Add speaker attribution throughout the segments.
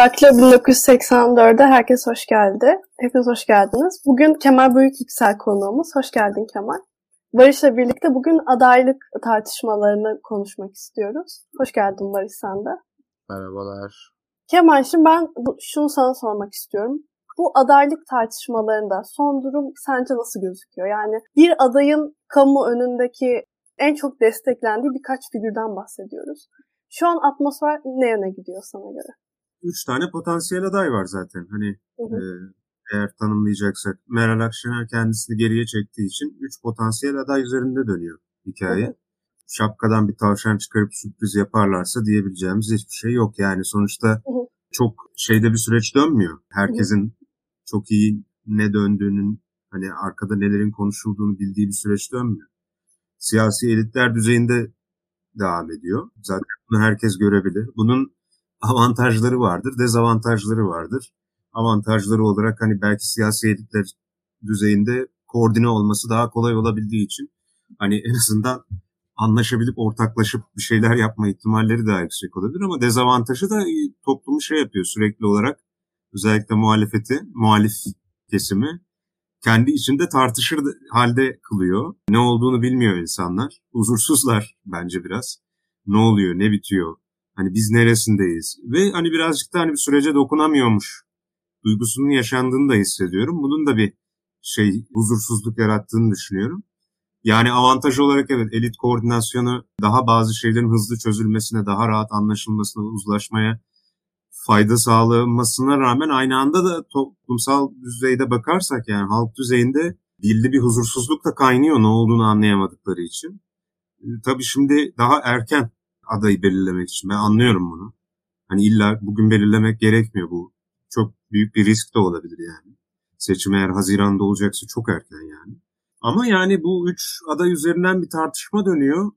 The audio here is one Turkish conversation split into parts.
Speaker 1: Daktilo 1984'e herkes hoş geldi. Hepiniz hoş geldiniz. Bugün Kemal Büyük Yüksel konuğumuz. Hoş geldin Kemal. Barış'la birlikte bugün adaylık tartışmalarını konuşmak istiyoruz. Hoş geldin Barış sen de.
Speaker 2: Merhabalar.
Speaker 1: Kemal şimdi ben şunu sana sormak istiyorum. Bu adaylık tartışmalarında son durum sence nasıl gözüküyor? Yani bir adayın kamu önündeki en çok desteklendiği birkaç figürden bahsediyoruz. Şu an atmosfer ne yöne gidiyor sana göre?
Speaker 2: Üç tane potansiyel aday var zaten. Hani hı hı. E, eğer tanımlayacaksak. Meral Akşener kendisini geriye çektiği için üç potansiyel aday üzerinde dönüyor hikaye. Hı hı. Şapkadan bir tavşan çıkarıp sürpriz yaparlarsa diyebileceğimiz hiçbir şey yok. Yani sonuçta hı hı. çok şeyde bir süreç dönmüyor. Herkesin hı hı. çok iyi ne döndüğünün hani arkada nelerin konuşulduğunu bildiği bir süreç dönmüyor. Siyasi elitler düzeyinde devam ediyor. Zaten bunu herkes görebilir. Bunun avantajları vardır, dezavantajları vardır. Avantajları olarak hani belki siyasi elitler düzeyinde koordine olması daha kolay olabildiği için hani en azından anlaşabilip ortaklaşıp bir şeyler yapma ihtimalleri daha yüksek olabilir ama dezavantajı da toplumu şey yapıyor sürekli olarak özellikle muhalefeti, muhalif kesimi kendi içinde tartışır halde kılıyor. Ne olduğunu bilmiyor insanlar. Huzursuzlar bence biraz. Ne oluyor, ne bitiyor, Hani biz neresindeyiz? Ve hani birazcık da hani bir sürece dokunamıyormuş duygusunun yaşandığını da hissediyorum. Bunun da bir şey huzursuzluk yarattığını düşünüyorum. Yani avantaj olarak evet elit koordinasyonu daha bazı şeylerin hızlı çözülmesine, daha rahat anlaşılmasına, uzlaşmaya fayda sağlamasına rağmen aynı anda da toplumsal düzeyde bakarsak yani halk düzeyinde belli bir huzursuzluk da kaynıyor ne olduğunu anlayamadıkları için. Tabii şimdi daha erken adayı belirlemek için. Ben anlıyorum bunu. Hani illa bugün belirlemek gerekmiyor bu. Çok büyük bir risk de olabilir yani. Seçim eğer Haziran'da olacaksa çok erken yani. Ama yani bu üç aday üzerinden bir tartışma dönüyor.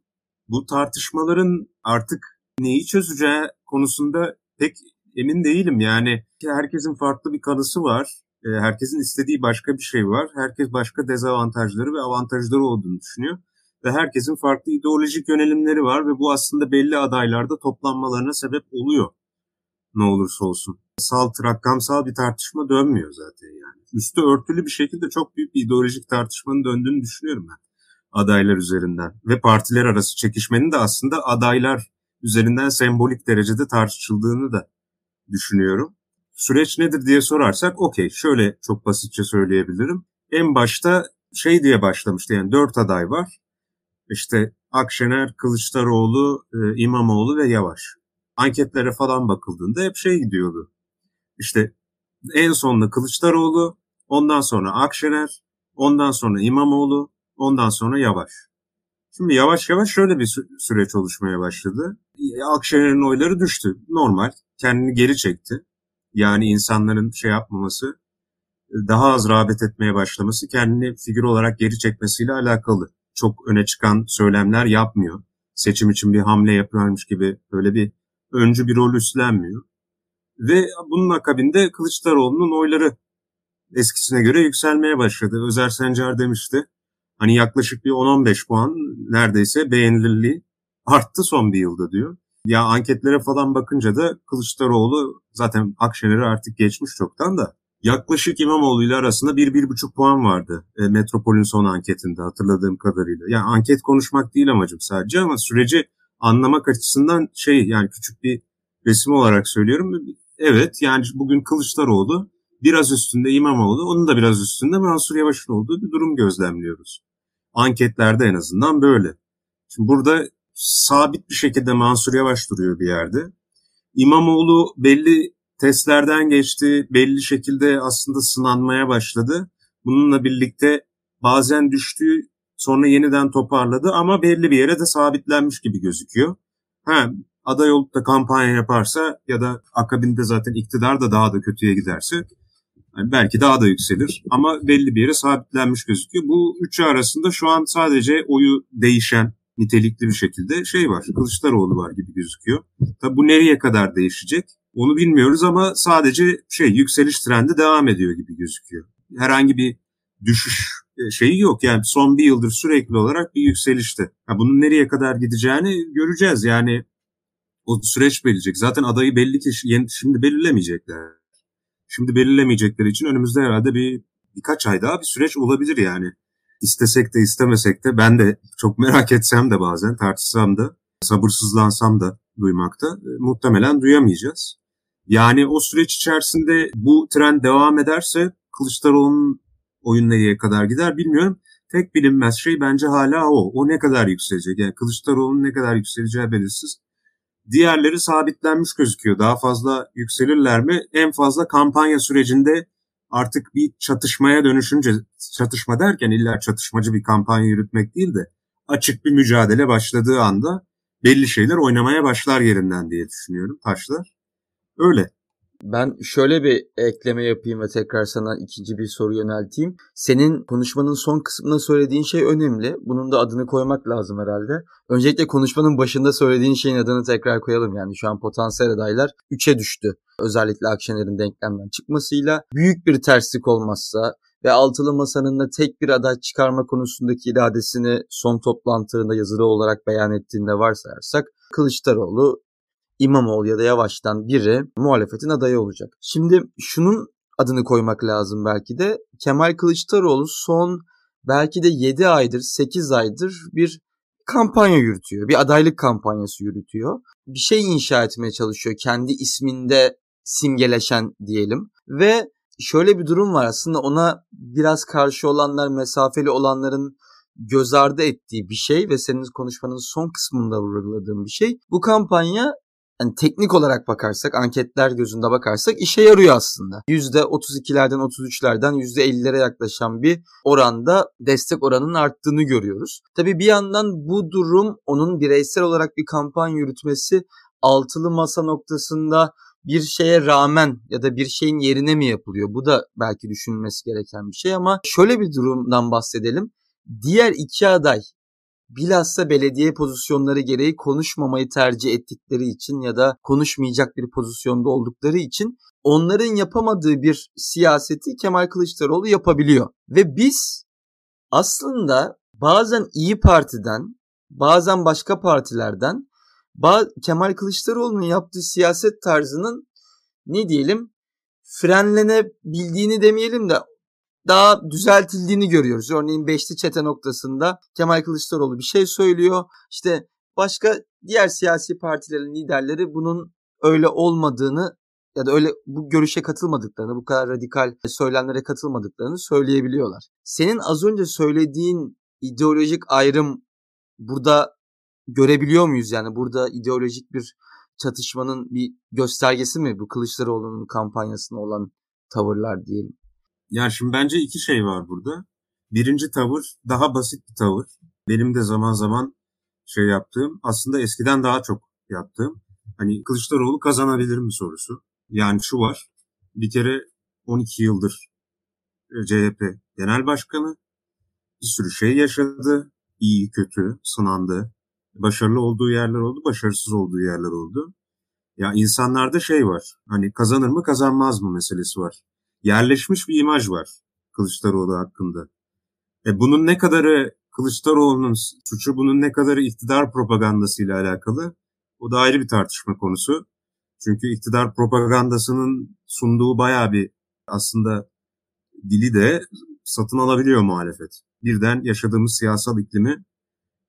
Speaker 2: Bu tartışmaların artık neyi çözeceği konusunda pek emin değilim. Yani herkesin farklı bir kanısı var. Ee, herkesin istediği başka bir şey var. Herkes başka dezavantajları ve avantajları olduğunu düşünüyor ve herkesin farklı ideolojik yönelimleri var ve bu aslında belli adaylarda toplanmalarına sebep oluyor. Ne olursa olsun. Salt, rakamsal bir tartışma dönmüyor zaten yani. Üstü örtülü bir şekilde çok büyük bir ideolojik tartışmanın döndüğünü düşünüyorum ben adaylar üzerinden. Ve partiler arası çekişmenin de aslında adaylar üzerinden sembolik derecede tartışıldığını da düşünüyorum. Süreç nedir diye sorarsak okey şöyle çok basitçe söyleyebilirim. En başta şey diye başlamıştı yani dört aday var. İşte Akşener, Kılıçdaroğlu, e, İmamoğlu ve Yavaş. Anketlere falan bakıldığında hep şey gidiyordu. İşte en sonunda Kılıçdaroğlu, ondan sonra Akşener, ondan sonra İmamoğlu, ondan sonra Yavaş. Şimdi yavaş yavaş şöyle bir sü- süreç oluşmaya başladı. Akşener'in oyları düştü. Normal. Kendini geri çekti. Yani insanların şey yapmaması, daha az rağbet etmeye başlaması kendini figür olarak geri çekmesiyle alakalı çok öne çıkan söylemler yapmıyor. Seçim için bir hamle yapıyormuş gibi böyle bir öncü bir rol üstlenmiyor. Ve bunun akabinde Kılıçdaroğlu'nun oyları eskisine göre yükselmeye başladı. Özer Sencar demişti. Hani yaklaşık bir 10-15 puan neredeyse beğenilirliği arttı son bir yılda diyor. Ya anketlere falan bakınca da Kılıçdaroğlu zaten Akşener'i artık geçmiş çoktan da yaklaşık İmamoğlu ile arasında bir bir buçuk puan vardı e, Metropol'ün son anketinde hatırladığım kadarıyla. Yani anket konuşmak değil amacım sadece ama süreci anlamak açısından şey yani küçük bir resim olarak söylüyorum. Evet yani bugün Kılıçdaroğlu biraz üstünde İmamoğlu, onun da biraz üstünde Mansur Yavaş'ın olduğu bir durum gözlemliyoruz. Anketlerde en azından böyle. Şimdi burada sabit bir şekilde Mansur Yavaş duruyor bir yerde. İmamoğlu belli testlerden geçti, belli şekilde aslında sınanmaya başladı. Bununla birlikte bazen düştü, sonra yeniden toparladı ama belli bir yere de sabitlenmiş gibi gözüküyor. Ha, aday olup da kampanya yaparsa ya da akabinde zaten iktidar da daha da kötüye giderse belki daha da yükselir ama belli bir yere sabitlenmiş gözüküyor. Bu üçü arasında şu an sadece oyu değişen nitelikli bir şekilde şey var. Kılıçdaroğlu var gibi gözüküyor. Tabi bu nereye kadar değişecek? Onu bilmiyoruz ama sadece şey yükseliş trendi devam ediyor gibi gözüküyor. Herhangi bir düşüş e, şeyi yok. Yani son bir yıldır sürekli olarak bir yükselişte. Ya bunun nereye kadar gideceğini göreceğiz. Yani O süreç belirleyecek. Zaten adayı belli ki şimdi belirlemeyecekler. Şimdi belirlemeyecekleri için önümüzde herhalde bir birkaç ay daha bir süreç olabilir yani. İstesek de istemesek de ben de çok merak etsem de bazen tartışsam da sabırsızlansam da duymakta e, muhtemelen duyamayacağız. Yani o süreç içerisinde bu trend devam ederse Kılıçdaroğlu'nun oyun nereye kadar gider bilmiyorum. Tek bilinmez şey bence hala o. O ne kadar yükselecek? Yani Kılıçdaroğlu'nun ne kadar yükseleceği belirsiz. Diğerleri sabitlenmiş gözüküyor. Daha fazla yükselirler mi? En fazla kampanya sürecinde artık bir çatışmaya dönüşünce, çatışma derken illa çatışmacı bir kampanya yürütmek değil de açık bir mücadele başladığı anda belli şeyler oynamaya başlar yerinden diye düşünüyorum taşlar. Öyle.
Speaker 3: Ben şöyle bir ekleme yapayım ve tekrar sana ikinci bir soru yönelteyim. Senin konuşmanın son kısmında söylediğin şey önemli. Bunun da adını koymak lazım herhalde. Öncelikle konuşmanın başında söylediğin şeyin adını tekrar koyalım. Yani şu an potansiyel adaylar 3'e düştü. Özellikle Akşener'in denklemden çıkmasıyla. Büyük bir terslik olmazsa ve altılı masanın da tek bir aday çıkarma konusundaki iradesini son toplantılarında yazılı olarak beyan ettiğinde varsayarsak Kılıçdaroğlu İmamoğlu ya da Yavaş'tan biri muhalefetin adayı olacak. Şimdi şunun adını koymak lazım belki de. Kemal Kılıçdaroğlu son belki de 7 aydır 8 aydır bir kampanya yürütüyor. Bir adaylık kampanyası yürütüyor. Bir şey inşa etmeye çalışıyor. Kendi isminde simgeleşen diyelim. Ve şöyle bir durum var aslında ona biraz karşı olanlar, mesafeli olanların göz ardı ettiği bir şey ve senin konuşmanın son kısmında vurguladığım bir şey. Bu kampanya yani teknik olarak bakarsak, anketler gözünde bakarsak işe yarıyor aslında. %32'lerden 33'lerden %50'lere yaklaşan bir oranda destek oranının arttığını görüyoruz. Tabii bir yandan bu durum onun bireysel olarak bir kampanya yürütmesi altılı masa noktasında bir şeye rağmen ya da bir şeyin yerine mi yapılıyor? Bu da belki düşünülmesi gereken bir şey ama şöyle bir durumdan bahsedelim. Diğer iki aday bilhassa belediye pozisyonları gereği konuşmamayı tercih ettikleri için ya da konuşmayacak bir pozisyonda oldukları için onların yapamadığı bir siyaseti Kemal Kılıçdaroğlu yapabiliyor. Ve biz aslında bazen İyi Parti'den, bazen başka partilerden Kemal Kılıçdaroğlu'nun yaptığı siyaset tarzının ne diyelim frenlenebildiğini demeyelim de daha düzeltildiğini görüyoruz. Örneğin Beşli Çete noktasında Kemal Kılıçdaroğlu bir şey söylüyor. İşte başka diğer siyasi partilerin liderleri bunun öyle olmadığını ya da öyle bu görüşe katılmadıklarını, bu kadar radikal söylemlere katılmadıklarını söyleyebiliyorlar. Senin az önce söylediğin ideolojik ayrım burada görebiliyor muyuz yani? Burada ideolojik bir çatışmanın bir göstergesi mi bu Kılıçdaroğlu'nun kampanyasına olan tavırlar diyelim?
Speaker 2: Yani şimdi bence iki şey var burada. Birinci tavır daha basit bir tavır. Benim de zaman zaman şey yaptığım aslında eskiden daha çok yaptığım hani Kılıçdaroğlu kazanabilir mi sorusu. Yani şu var bir kere 12 yıldır e, CHP genel başkanı bir sürü şey yaşadı. iyi kötü sınandı. Başarılı olduğu yerler oldu, başarısız olduğu yerler oldu. Ya insanlarda şey var. Hani kazanır mı kazanmaz mı meselesi var yerleşmiş bir imaj var Kılıçdaroğlu hakkında. E bunun ne kadarı Kılıçdaroğlu'nun suçu, bunun ne kadarı iktidar propagandasıyla alakalı o da ayrı bir tartışma konusu. Çünkü iktidar propagandasının sunduğu bayağı bir aslında dili de satın alabiliyor muhalefet. Birden yaşadığımız siyasal iklimi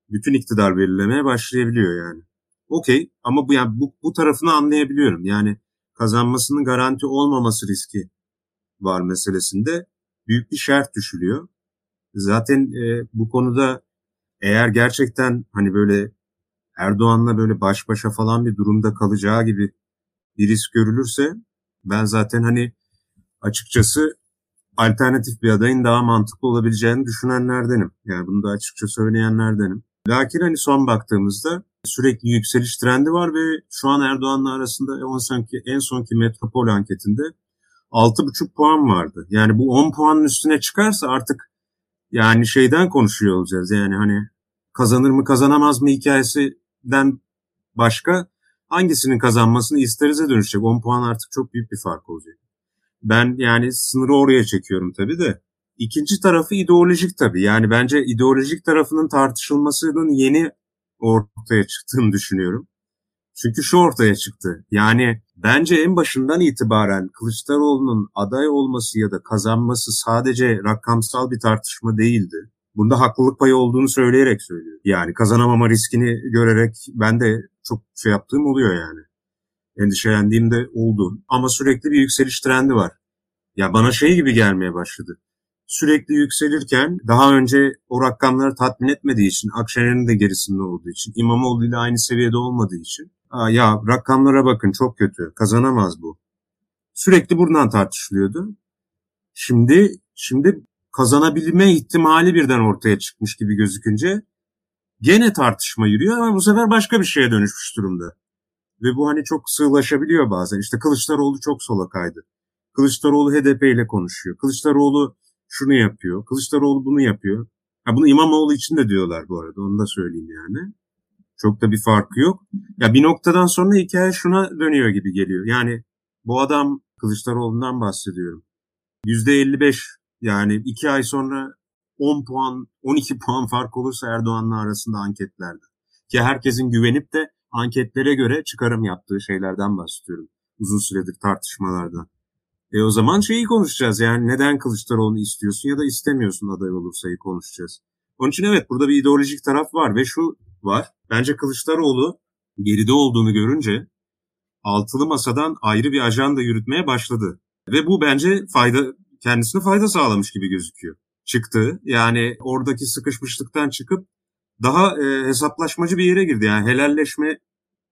Speaker 2: bütün iktidar belirlemeye başlayabiliyor yani. Okey ama bu yani bu, bu tarafını anlayabiliyorum. Yani kazanmasının garanti olmaması riski var meselesinde büyük bir şerh düşülüyor. Zaten e, bu konuda eğer gerçekten hani böyle Erdoğan'la böyle baş başa falan bir durumda kalacağı gibi bir risk görülürse ben zaten hani açıkçası alternatif bir adayın daha mantıklı olabileceğini düşünenlerdenim. Yani bunu da açıkça söyleyenlerdenim. Lakin hani son baktığımızda sürekli yükseliş trendi var ve şu an Erdoğan'la arasında en sonki, en sonki metropol anketinde 6,5 puan vardı. Yani bu 10 puanın üstüne çıkarsa artık yani şeyden konuşuyor olacağız. Yani hani kazanır mı kazanamaz mı hikayesinden başka hangisinin kazanmasını isterize dönüşecek. 10 puan artık çok büyük bir fark olacak. Ben yani sınırı oraya çekiyorum tabii de. İkinci tarafı ideolojik tabii. Yani bence ideolojik tarafının tartışılmasının yeni ortaya çıktığını düşünüyorum. Çünkü şu ortaya çıktı. Yani bence en başından itibaren Kılıçdaroğlu'nun aday olması ya da kazanması sadece rakamsal bir tartışma değildi. Bunda haklılık payı olduğunu söyleyerek söylüyor. Yani kazanamama riskini görerek ben de çok şey yaptığım oluyor yani. Endişelendiğim de oldu. Ama sürekli bir yükseliş trendi var. Ya bana şey gibi gelmeye başladı. Sürekli yükselirken daha önce o rakamları tatmin etmediği için, Akşener'in de gerisinde olduğu için, İmamoğlu ile aynı seviyede olmadığı için ya rakamlara bakın çok kötü, kazanamaz bu. Sürekli buradan tartışılıyordu. Şimdi şimdi kazanabilme ihtimali birden ortaya çıkmış gibi gözükünce gene tartışma yürüyor ama bu sefer başka bir şeye dönüşmüş durumda. Ve bu hani çok sığlaşabiliyor bazen. İşte Kılıçdaroğlu çok sola kaydı. Kılıçdaroğlu HDP ile konuşuyor. Kılıçdaroğlu şunu yapıyor. Kılıçdaroğlu bunu yapıyor. Ha bunu İmamoğlu için de diyorlar bu arada. Onu da söyleyeyim yani. Çok da bir farkı yok. Ya bir noktadan sonra hikaye şuna dönüyor gibi geliyor. Yani bu adam Kılıçdaroğlu'ndan bahsediyorum. %55 yani iki ay sonra 10 puan, 12 puan fark olursa Erdoğan'la arasında anketlerde. Ki herkesin güvenip de anketlere göre çıkarım yaptığı şeylerden bahsediyorum. Uzun süredir tartışmalardan. E o zaman şeyi konuşacağız yani neden Kılıçdaroğlu'nu istiyorsun ya da istemiyorsun aday olursayı konuşacağız. Onun için evet burada bir ideolojik taraf var ve şu var. Bence Kılıçdaroğlu geride olduğunu görünce altılı masadan ayrı bir ajanda yürütmeye başladı. Ve bu bence fayda kendisine fayda sağlamış gibi gözüküyor. Çıktı yani oradaki sıkışmışlıktan çıkıp daha e, hesaplaşmacı bir yere girdi. Yani helalleşme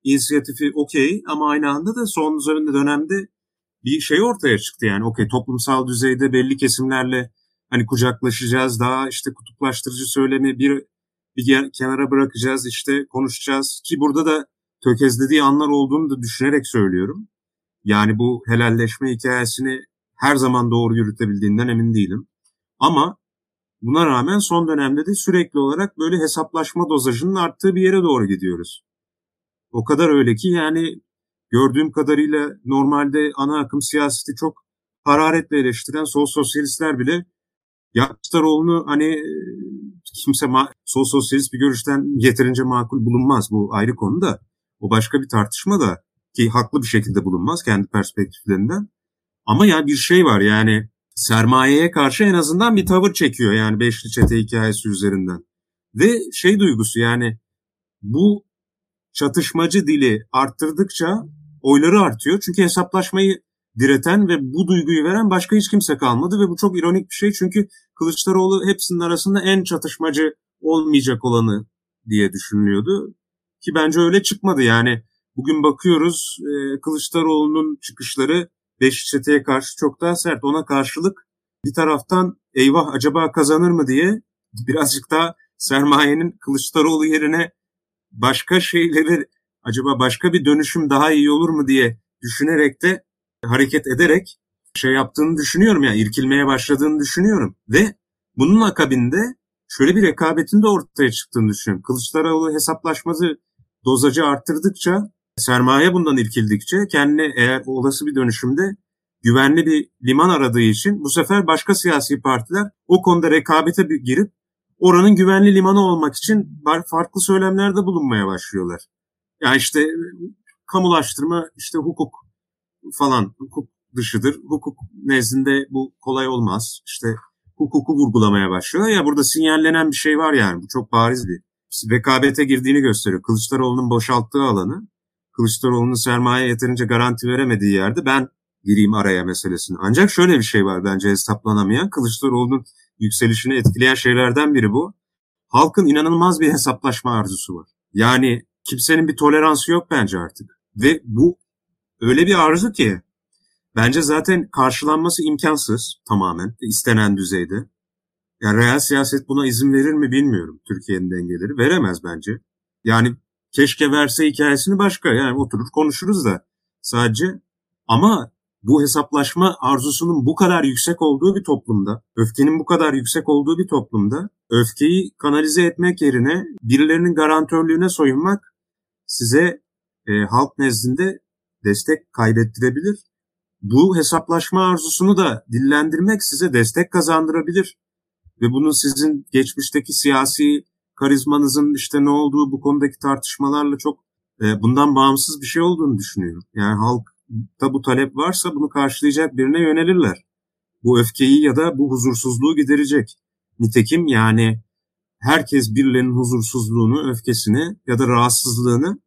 Speaker 2: inisiyatifi okey ama aynı anda da son dönemde bir şey ortaya çıktı yani okey toplumsal düzeyde belli kesimlerle hani kucaklaşacağız daha işte kutuplaştırıcı söylemi bir bir kenara bırakacağız işte konuşacağız ki burada da tökezlediği anlar olduğunu da düşünerek söylüyorum. Yani bu helalleşme hikayesini her zaman doğru yürütebildiğinden emin değilim. Ama buna rağmen son dönemde de sürekli olarak böyle hesaplaşma dozajının arttığı bir yere doğru gidiyoruz. O kadar öyle ki yani gördüğüm kadarıyla normalde ana akım siyaseti çok hararetle eleştiren sol sosyalistler bile ya hani kimse ma- sol sosyalist bir görüşten yeterince makul bulunmaz. Bu ayrı konu da. O başka bir tartışma da ki haklı bir şekilde bulunmaz kendi perspektiflerinden. Ama ya bir şey var yani sermayeye karşı en azından bir tavır çekiyor yani beşli çete hikayesi üzerinden. Ve şey duygusu yani bu çatışmacı dili arttırdıkça oyları artıyor. Çünkü hesaplaşmayı direten ve bu duyguyu veren başka hiç kimse kalmadı ve bu çok ironik bir şey çünkü Kılıçdaroğlu hepsinin arasında en çatışmacı olmayacak olanı diye düşünülüyordu. Ki bence öyle çıkmadı yani. Bugün bakıyoruz e, Kılıçdaroğlu'nun çıkışları beş çeteye karşı çok daha sert. Ona karşılık bir taraftan eyvah acaba kazanır mı diye birazcık daha sermayenin Kılıçdaroğlu yerine başka şeyleri acaba başka bir dönüşüm daha iyi olur mu diye düşünerek de hareket ederek şey yaptığını düşünüyorum yani irkilmeye başladığını düşünüyorum. Ve bunun akabinde şöyle bir rekabetin de ortaya çıktığını düşünüyorum. Kılıçdaroğlu hesaplaşması dozacı arttırdıkça sermaye bundan irkildikçe kendine eğer olası bir dönüşümde güvenli bir liman aradığı için bu sefer başka siyasi partiler o konuda rekabete girip oranın güvenli limanı olmak için farklı söylemlerde bulunmaya başlıyorlar. Yani işte kamulaştırma, işte hukuk falan hukuk dışıdır. Hukuk nezdinde bu kolay olmaz. İşte hukuku vurgulamaya başlıyor. Ya burada sinyallenen bir şey var yani. Bu çok bariz bir rekabete girdiğini gösteriyor. Kılıçdaroğlu'nun boşalttığı alanı, Kılıçdaroğlu'nun sermaye yeterince garanti veremediği yerde ben gireyim araya meselesini. Ancak şöyle bir şey var bence hesaplanamayan. Kılıçdaroğlu'nun yükselişini etkileyen şeylerden biri bu. Halkın inanılmaz bir hesaplaşma arzusu var. Yani kimsenin bir toleransı yok bence artık. Ve bu öyle bir arzu ki bence zaten karşılanması imkansız tamamen istenen düzeyde. Yani real siyaset buna izin verir mi bilmiyorum Türkiye'nin dengeleri. Veremez bence. Yani keşke verse hikayesini başka. Yani oturur konuşuruz da sadece. Ama bu hesaplaşma arzusunun bu kadar yüksek olduğu bir toplumda, öfkenin bu kadar yüksek olduğu bir toplumda öfkeyi kanalize etmek yerine birilerinin garantörlüğüne soyunmak size e, halk nezdinde destek kaybettirebilir. Bu hesaplaşma arzusunu da dillendirmek size destek kazandırabilir. Ve bunun sizin geçmişteki siyasi karizmanızın işte ne olduğu bu konudaki tartışmalarla çok e, bundan bağımsız bir şey olduğunu düşünüyorum. Yani halkta bu talep varsa bunu karşılayacak birine yönelirler. Bu öfkeyi ya da bu huzursuzluğu giderecek. Nitekim yani herkes birilerinin huzursuzluğunu, öfkesini ya da rahatsızlığını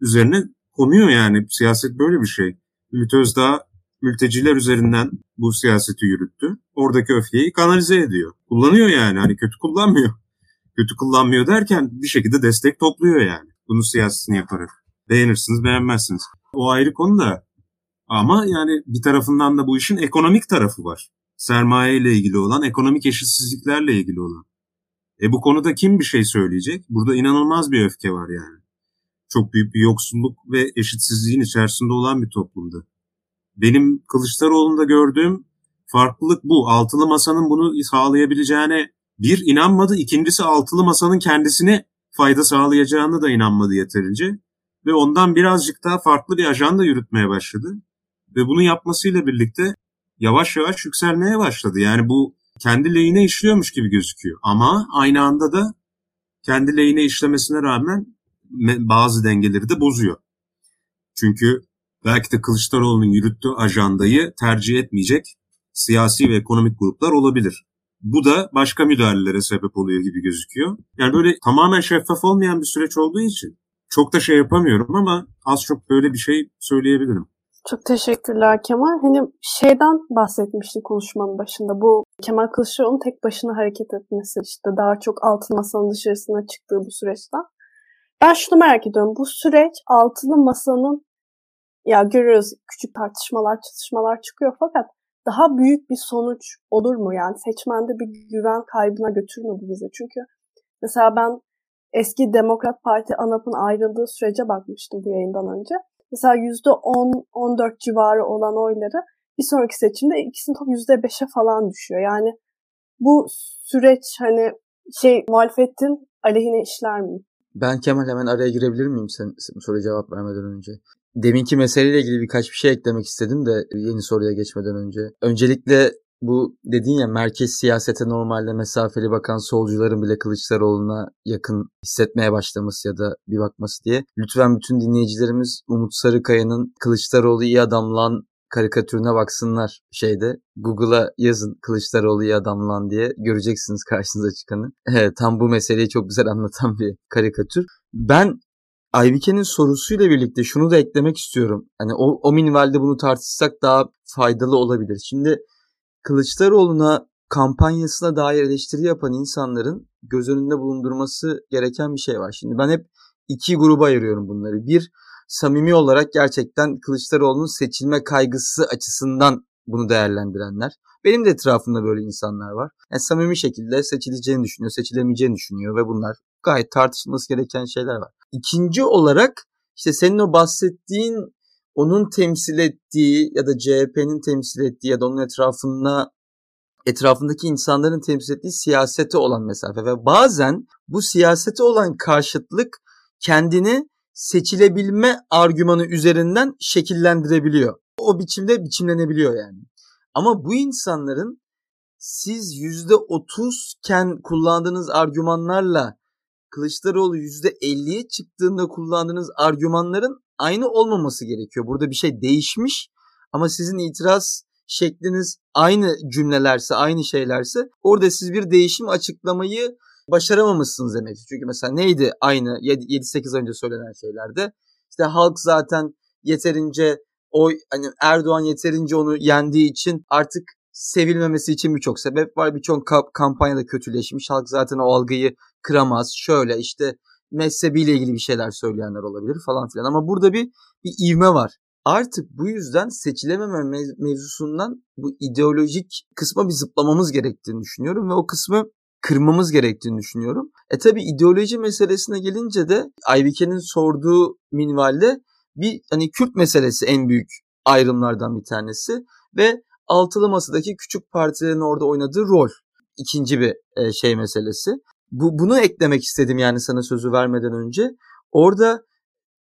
Speaker 2: üzerine konuyor yani. Siyaset böyle bir şey. Ümit Özdağ mülteciler üzerinden bu siyaseti yürüttü. Oradaki öfkeyi kanalize ediyor. Kullanıyor yani hani kötü kullanmıyor. Kötü kullanmıyor derken bir şekilde destek topluyor yani. Bunu siyasetini yaparak. Beğenirsiniz beğenmezsiniz. O ayrı konu da ama yani bir tarafından da bu işin ekonomik tarafı var. Sermaye ile ilgili olan, ekonomik eşitsizliklerle ilgili olan. E bu konuda kim bir şey söyleyecek? Burada inanılmaz bir öfke var yani. Çok büyük bir yoksulluk ve eşitsizliğin içerisinde olan bir toplumda. Benim Kılıçdaroğlu'nda gördüğüm farklılık bu. Altılı Masa'nın bunu sağlayabileceğine bir inanmadı. İkincisi Altılı Masa'nın kendisine fayda sağlayacağını da inanmadı yeterince. Ve ondan birazcık daha farklı bir ajanda yürütmeye başladı. Ve bunu yapmasıyla birlikte yavaş yavaş yükselmeye başladı. Yani bu kendi lehine işliyormuş gibi gözüküyor. Ama aynı anda da kendi lehine işlemesine rağmen bazı dengeleri de bozuyor. Çünkü belki de Kılıçdaroğlu'nun yürüttüğü ajandayı tercih etmeyecek siyasi ve ekonomik gruplar olabilir. Bu da başka müdahalelere sebep oluyor gibi gözüküyor. Yani böyle tamamen şeffaf olmayan bir süreç olduğu için çok da şey yapamıyorum ama az çok böyle bir şey söyleyebilirim.
Speaker 1: Çok teşekkürler Kemal. Hani şeyden bahsetmiştik konuşmanın başında. Bu Kemal Kılıçdaroğlu'nun tek başına hareket etmesi işte daha çok altın masanın dışarısına çıktığı bu süreçten. Ben şunu merak ediyorum. Bu süreç altılı masanın ya görüyoruz küçük tartışmalar, çatışmalar çıkıyor fakat daha büyük bir sonuç olur mu? Yani seçmende bir güven kaybına götürür mü bu bize? Çünkü mesela ben eski Demokrat Parti ANAP'ın ayrıldığı sürece bakmıştım bu yayından önce. Mesela %10-14 civarı olan oyları bir sonraki seçimde ikisinin top %5'e falan düşüyor. Yani bu süreç hani şey muhalefetin aleyhine işler mi?
Speaker 3: Ben Kemal hemen araya girebilir miyim sen soruya cevap vermeden önce? Deminki meseleyle ilgili birkaç bir şey eklemek istedim de yeni soruya geçmeden önce. Öncelikle bu dedin ya merkez siyasete normalde mesafeli bakan solcuların bile Kılıçdaroğlu'na yakın hissetmeye başlaması ya da bir bakması diye. Lütfen bütün dinleyicilerimiz Umut Sarıkaya'nın Kılıçdaroğlu iyi adam lan karikatürüne baksınlar şeyde. Google'a yazın Kılıçdaroğlu iyi adam lan diye göreceksiniz karşınıza çıkanı. Evet, tam bu meseleyi çok güzel anlatan bir karikatür. Ben Aybike'nin sorusuyla birlikte şunu da eklemek istiyorum. Hani o, o minvalde bunu tartışsak daha faydalı olabilir. Şimdi Kılıçdaroğlu'na kampanyasına dair eleştiri yapan insanların göz önünde bulundurması gereken bir şey var. Şimdi ben hep iki gruba ayırıyorum bunları. Bir, samimi olarak gerçekten Kılıçdaroğlu'nun seçilme kaygısı açısından bunu değerlendirenler. Benim de etrafımda böyle insanlar var. Yani samimi şekilde seçileceğini düşünüyor, seçilemeyeceğini düşünüyor ve bunlar gayet tartışılması gereken şeyler var. İkinci olarak işte senin o bahsettiğin onun temsil ettiği ya da CHP'nin temsil ettiği ya da onun etrafında etrafındaki insanların temsil ettiği siyasete olan mesafe ve bazen bu siyasete olan karşıtlık kendini seçilebilme argümanı üzerinden şekillendirebiliyor. O biçimde biçimlenebiliyor yani. Ama bu insanların siz %30 iken kullandığınız argümanlarla Kılıçdaroğlu %50'ye çıktığında kullandığınız argümanların aynı olmaması gerekiyor. Burada bir şey değişmiş ama sizin itiraz şekliniz aynı cümlelerse, aynı şeylerse orada siz bir değişim açıklamayı başaramamışsınız demek. Çünkü mesela neydi aynı 7-8 önce söylenen şeylerde? İşte halk zaten yeterince o hani Erdoğan yeterince onu yendiği için artık sevilmemesi için birçok sebep var. Birçok kampanyada kötüleşmiş. Halk zaten o algıyı kıramaz. Şöyle işte mezhebiyle ilgili bir şeyler söyleyenler olabilir falan filan. Ama burada bir, bir ivme var. Artık bu yüzden seçilememe mev- mevzusundan bu ideolojik kısma bir zıplamamız gerektiğini düşünüyorum ve o kısmı kırmamız gerektiğini düşünüyorum. E tabi ideoloji meselesine gelince de Aybike'nin sorduğu minvalde bir hani Kürt meselesi en büyük ayrımlardan bir tanesi ve altılı masadaki küçük partilerin orada oynadığı rol ikinci bir e, şey meselesi. Bu bunu eklemek istedim yani sana sözü vermeden önce. Orada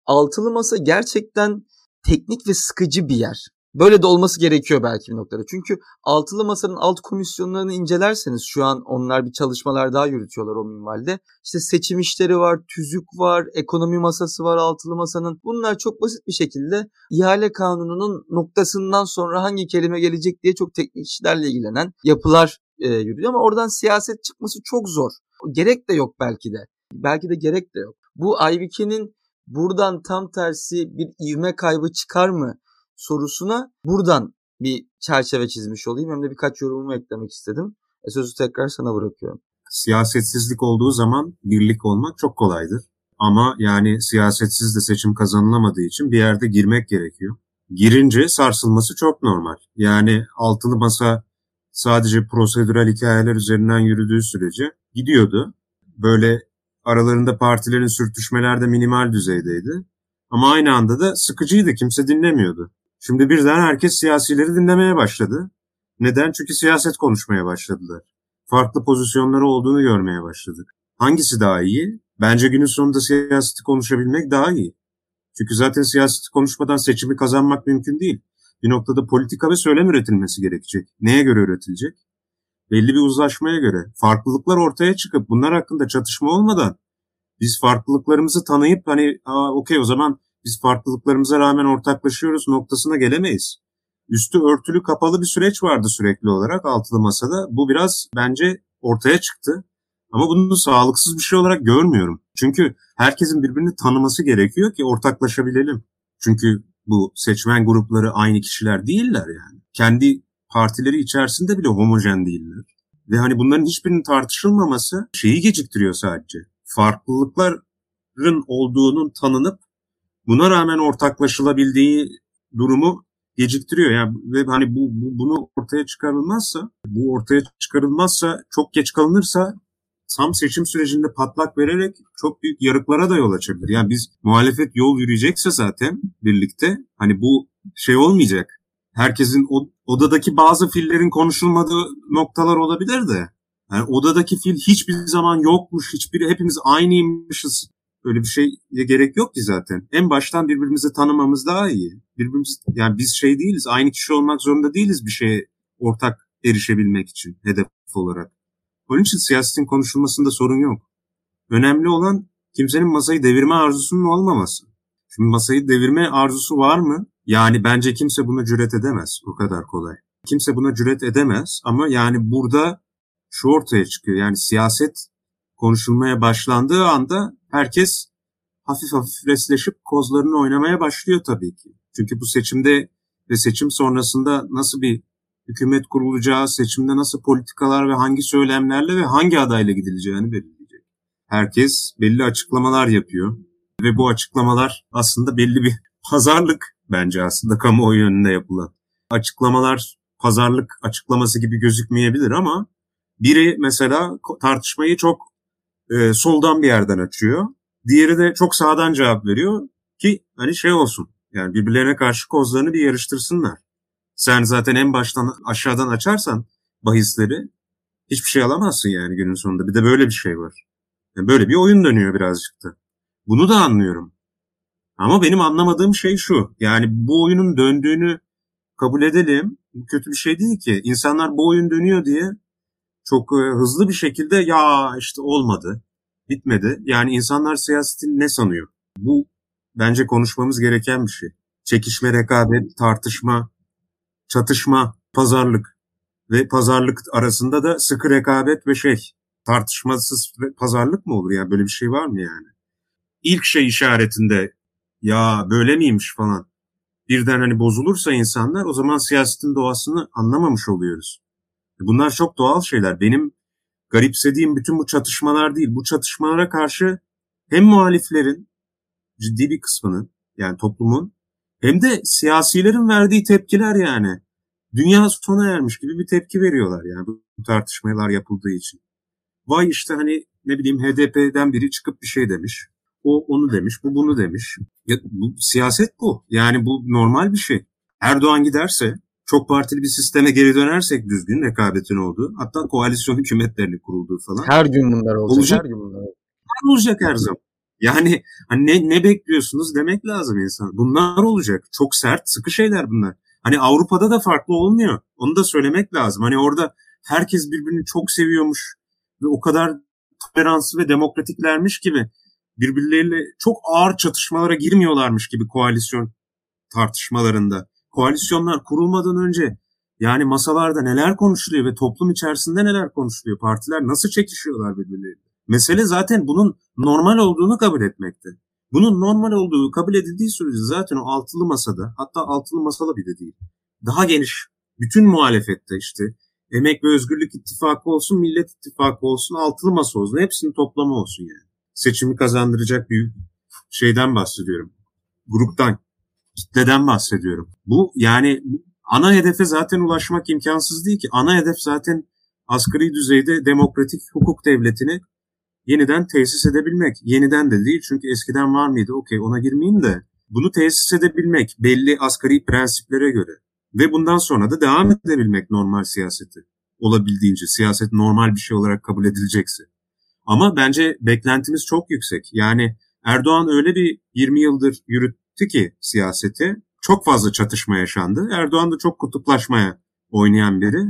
Speaker 3: altılı masa gerçekten teknik ve sıkıcı bir yer. Böyle de olması gerekiyor belki bir noktada. Çünkü altılı masanın alt komisyonlarını incelerseniz şu an onlar bir çalışmalar daha yürütüyorlar o minvalde. İşte seçim işleri var, tüzük var, ekonomi masası var altılı masanın. Bunlar çok basit bir şekilde ihale kanununun noktasından sonra hangi kelime gelecek diye çok teknik işlerle ilgilenen yapılar e, yürüyor ama oradan siyaset çıkması çok zor. Gerek de yok belki de. Belki de gerek de yok. Bu Aybiki'nin buradan tam tersi bir ivme kaybı çıkar mı sorusuna buradan bir çerçeve çizmiş olayım. Hem de birkaç yorumumu eklemek istedim. E sözü tekrar sana bırakıyorum.
Speaker 2: Siyasetsizlik olduğu zaman birlik olmak çok kolaydır. Ama yani siyasetsiz de seçim kazanılamadığı için bir yerde girmek gerekiyor. Girince sarsılması çok normal. Yani altılı masa sadece prosedürel hikayeler üzerinden yürüdüğü sürece gidiyordu. Böyle aralarında partilerin sürtüşmeler de minimal düzeydeydi. Ama aynı anda da sıkıcıydı, kimse dinlemiyordu. Şimdi birden herkes siyasileri dinlemeye başladı. Neden? Çünkü siyaset konuşmaya başladılar. Farklı pozisyonları olduğunu görmeye başladık. Hangisi daha iyi? Bence günün sonunda siyaseti konuşabilmek daha iyi. Çünkü zaten siyaseti konuşmadan seçimi kazanmak mümkün değil. Bir noktada politika ve söylem üretilmesi gerekecek. Neye göre üretilecek? Belli bir uzlaşmaya göre. Farklılıklar ortaya çıkıp bunlar hakkında çatışma olmadan biz farklılıklarımızı tanıyıp hani okey o zaman biz farklılıklarımıza rağmen ortaklaşıyoruz noktasına gelemeyiz. Üstü örtülü kapalı bir süreç vardı sürekli olarak altılı masada. Bu biraz bence ortaya çıktı. Ama bunu sağlıksız bir şey olarak görmüyorum. Çünkü herkesin birbirini tanıması gerekiyor ki ortaklaşabilelim. Çünkü bu seçmen grupları aynı kişiler değiller yani. Kendi partileri içerisinde bile homojen değiller. Ve hani bunların hiçbirinin tartışılmaması şeyi geciktiriyor sadece. Farklılıkların olduğunun tanınıp buna rağmen ortaklaşılabildiği durumu geciktiriyor. Yani ve hani bu, bu bunu ortaya çıkarılmazsa, bu ortaya çıkarılmazsa, çok geç kalınırsa tam seçim sürecinde patlak vererek çok büyük yarıklara da yol açabilir. Yani biz muhalefet yol yürüyecekse zaten birlikte hani bu şey olmayacak. Herkesin odadaki bazı fillerin konuşulmadığı noktalar olabilir de. Yani odadaki fil hiçbir zaman yokmuş, hiçbiri hepimiz aynıymışız Öyle bir şey gerek yok ki zaten. En baştan birbirimizi tanımamız daha iyi. Birbirimiz yani biz şey değiliz. Aynı kişi olmak zorunda değiliz bir şeye ortak erişebilmek için hedef olarak. Onun için siyasetin konuşulmasında sorun yok. Önemli olan kimsenin masayı devirme arzusunun olmaması. Şimdi masayı devirme arzusu var mı? Yani bence kimse buna cüret edemez. O kadar kolay. Kimse buna cüret edemez ama yani burada şu ortaya çıkıyor. Yani siyaset konuşulmaya başlandığı anda herkes hafif hafif resleşip kozlarını oynamaya başlıyor tabii ki. Çünkü bu seçimde ve seçim sonrasında nasıl bir hükümet kurulacağı, seçimde nasıl politikalar ve hangi söylemlerle ve hangi adayla gidileceğini belirleyecek. Herkes belli açıklamalar yapıyor ve bu açıklamalar aslında belli bir pazarlık bence aslında kamuoyu önünde yapılan. Açıklamalar pazarlık açıklaması gibi gözükmeyebilir ama biri mesela tartışmayı çok e, soldan bir yerden açıyor. Diğeri de çok sağdan cevap veriyor ki hani şey olsun. Yani birbirlerine karşı kozlarını bir yarıştırsınlar. Sen zaten en baştan aşağıdan açarsan bahisleri hiçbir şey alamazsın yani günün sonunda. Bir de böyle bir şey var. Yani böyle bir oyun dönüyor birazcık da. Bunu da anlıyorum. Ama benim anlamadığım şey şu. Yani bu oyunun döndüğünü kabul edelim. Bu kötü bir şey değil ki. İnsanlar bu oyun dönüyor diye çok e, hızlı bir şekilde ya işte olmadı, bitmedi. Yani insanlar siyaseti ne sanıyor? Bu bence konuşmamız gereken bir şey. Çekişme, rekabet, tartışma, çatışma, pazarlık ve pazarlık arasında da sıkı rekabet ve şey tartışmasız pazarlık mı olur yani böyle bir şey var mı yani? İlk şey işaretinde ya böyle miymiş falan birden hani bozulursa insanlar o zaman siyasetin doğasını anlamamış oluyoruz. Bunlar çok doğal şeyler. Benim garipsediğim bütün bu çatışmalar değil. Bu çatışmalara karşı hem muhaliflerin ciddi bir kısmının yani toplumun hem de siyasilerin verdiği tepkiler yani. Dünya sona ermiş gibi bir tepki veriyorlar yani bu tartışmalar yapıldığı için. Vay işte hani ne bileyim HDP'den biri çıkıp bir şey demiş. O onu demiş, bu bunu demiş. Ya, bu siyaset bu. Yani bu normal bir şey. Erdoğan giderse çok partili bir sisteme geri dönersek düzgün rekabetin olduğu hatta koalisyon hükümetlerinin kurulduğu falan.
Speaker 3: Her gün bunlar olacak. olacak. Her gün bunlar olacak.
Speaker 2: olacak her zaman. Yani hani ne, ne bekliyorsunuz demek lazım insan. Bunlar olacak. Çok sert, sıkı şeyler bunlar. Hani Avrupa'da da farklı olmuyor. Onu da söylemek lazım. Hani orada herkes birbirini çok seviyormuş ve o kadar toleranslı ve demokratiklermiş gibi birbirleriyle çok ağır çatışmalara girmiyorlarmış gibi koalisyon tartışmalarında. Koalisyonlar kurulmadan önce yani masalarda neler konuşuluyor ve toplum içerisinde neler konuşuluyor? Partiler nasıl çekişiyorlar birbirleriyle? Mesele zaten bunun normal olduğunu kabul etmekte. Bunun normal olduğu kabul edildiği sürece zaten o altılı masada hatta altılı masada bile değil. Daha geniş bütün muhalefette işte Emek ve Özgürlük İttifakı olsun, Millet İttifakı olsun, altılı masa olsun. Hepsinin toplamı olsun yani. Seçimi kazandıracak bir şeyden bahsediyorum. Gruptan, kitleden bahsediyorum. Bu yani ana hedefe zaten ulaşmak imkansız değil ki. Ana hedef zaten asgari düzeyde demokratik hukuk devletini yeniden tesis edebilmek. Yeniden de değil çünkü eskiden var mıydı? Okey ona girmeyeyim de. Bunu tesis edebilmek belli asgari prensiplere göre. Ve bundan sonra da devam edebilmek normal siyaseti. Olabildiğince siyaset normal bir şey olarak kabul edilecekse. Ama bence beklentimiz çok yüksek. Yani Erdoğan öyle bir 20 yıldır yürüttü ki siyaseti. Çok fazla çatışma yaşandı. Erdoğan da çok kutuplaşmaya oynayan biri.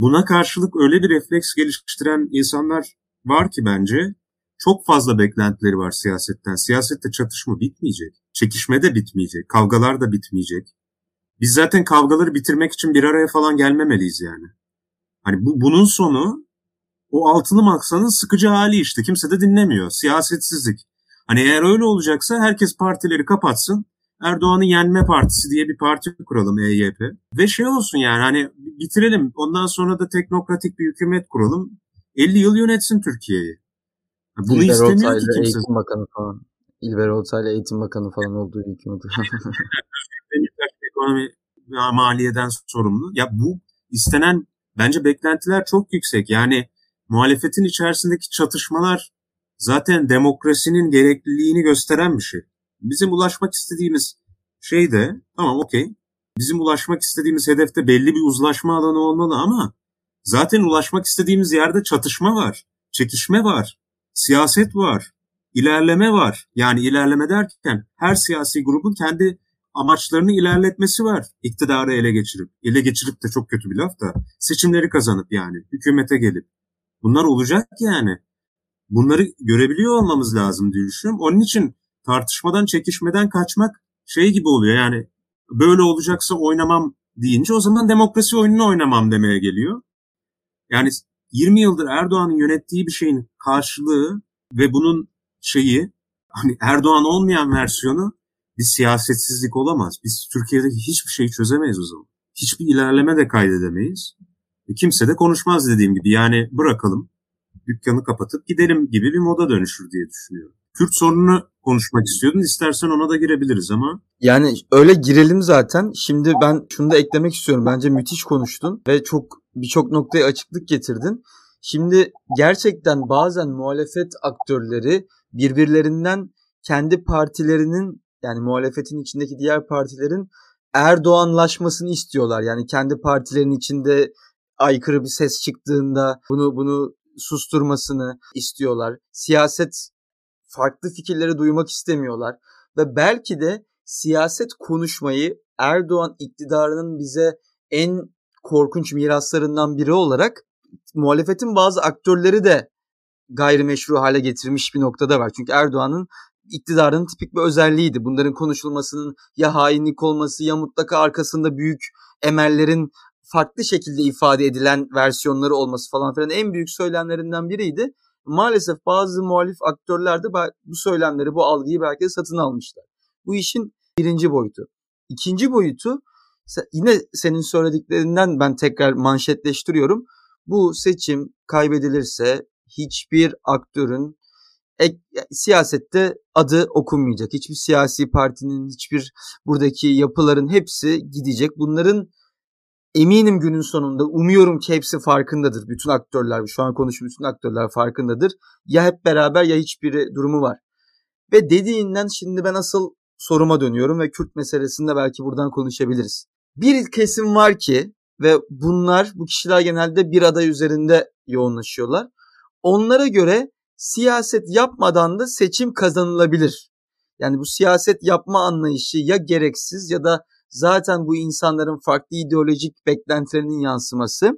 Speaker 2: Buna karşılık öyle bir refleks geliştiren insanlar var ki bence çok fazla beklentileri var siyasetten. Siyasette çatışma bitmeyecek. Çekişme de bitmeyecek. Kavgalar da bitmeyecek. Biz zaten kavgaları bitirmek için bir araya falan gelmemeliyiz yani. Hani bu bunun sonu o altılı maksanın sıkıcı hali işte. Kimse de dinlemiyor. Siyasetsizlik. Hani eğer öyle olacaksa herkes partileri kapatsın. Erdoğan'ı yenme partisi diye bir parti kuralım EYP. Ve şey olsun yani hani bitirelim. Ondan sonra da teknokratik bir hükümet kuralım. 50 yıl yönetsin Türkiye'yi.
Speaker 3: Bunu İlber istemiyor Ortaylı, ki kimse. Eğitim Bakanı falan. İlber Ortaylı Eğitim Bakanı falan olduğu hükümet.
Speaker 2: ekonomi maliyeden sorumlu. Ya bu istenen bence beklentiler çok yüksek. Yani muhalefetin içerisindeki çatışmalar zaten demokrasinin gerekliliğini gösteren bir şey. Bizim ulaşmak istediğimiz şey de tamam okey. Bizim ulaşmak istediğimiz hedefte belli bir uzlaşma alanı olmalı ama zaten ulaşmak istediğimiz yerde çatışma var, çekişme var, siyaset var, ilerleme var. Yani ilerleme derken her siyasi grubun kendi amaçlarını ilerletmesi var. İktidarı ele geçirip, ele geçirip de çok kötü bir laf da seçimleri kazanıp yani hükümete gelip. Bunlar olacak yani. Bunları görebiliyor olmamız lazım diye düşünüyorum. Onun için tartışmadan, çekişmeden kaçmak şey gibi oluyor. Yani böyle olacaksa oynamam deyince o zaman demokrasi oyununu oynamam demeye geliyor. Yani 20 yıldır Erdoğan'ın yönettiği bir şeyin karşılığı ve bunun şeyi hani Erdoğan olmayan versiyonu bir siyasetsizlik olamaz. Biz Türkiye'de hiçbir şeyi çözemeyiz o zaman. Hiçbir ilerleme de kaydedemeyiz. E kimse de konuşmaz dediğim gibi. Yani bırakalım, dükkanı kapatıp gidelim gibi bir moda dönüşür diye düşünüyorum. Kürt sorununu konuşmak istiyordun. İstersen ona da girebiliriz ama.
Speaker 3: Yani öyle girelim zaten. Şimdi ben şunu da eklemek istiyorum. Bence müthiş konuştun ve çok birçok noktaya açıklık getirdin. Şimdi gerçekten bazen muhalefet aktörleri birbirlerinden kendi partilerinin yani muhalefetin içindeki diğer partilerin Erdoğanlaşmasını istiyorlar. Yani kendi partilerinin içinde aykırı bir ses çıktığında bunu bunu susturmasını istiyorlar. Siyaset farklı fikirleri duymak istemiyorlar ve belki de siyaset konuşmayı Erdoğan iktidarının bize en korkunç miraslarından biri olarak muhalefetin bazı aktörleri de gayrimeşru hale getirmiş bir noktada var. Çünkü Erdoğan'ın iktidarın tipik bir özelliğiydi. Bunların konuşulmasının ya hainlik olması ya mutlaka arkasında büyük emellerin farklı şekilde ifade edilen versiyonları olması falan filan en büyük söylemlerinden biriydi. Maalesef bazı muhalif aktörler de bu söylemleri, bu algıyı belki de satın almışlar. Bu işin birinci boyutu. İkinci boyutu yine senin söylediklerinden ben tekrar manşetleştiriyorum. Bu seçim kaybedilirse hiçbir aktörün e, siyasette adı okunmayacak. Hiçbir siyasi partinin, hiçbir buradaki yapıların hepsi gidecek. Bunların eminim günün sonunda umuyorum ki hepsi farkındadır. Bütün aktörler, şu an konuştuğum bütün aktörler farkındadır. Ya hep beraber ya hiçbiri durumu var. Ve dediğinden şimdi ben asıl soruma dönüyorum ve Kürt meselesinde belki buradan konuşabiliriz. Bir kesim var ki ve bunlar bu kişiler genelde bir aday üzerinde yoğunlaşıyorlar. Onlara göre siyaset yapmadan da seçim kazanılabilir. Yani bu siyaset yapma anlayışı ya gereksiz ya da zaten bu insanların farklı ideolojik beklentilerinin yansıması.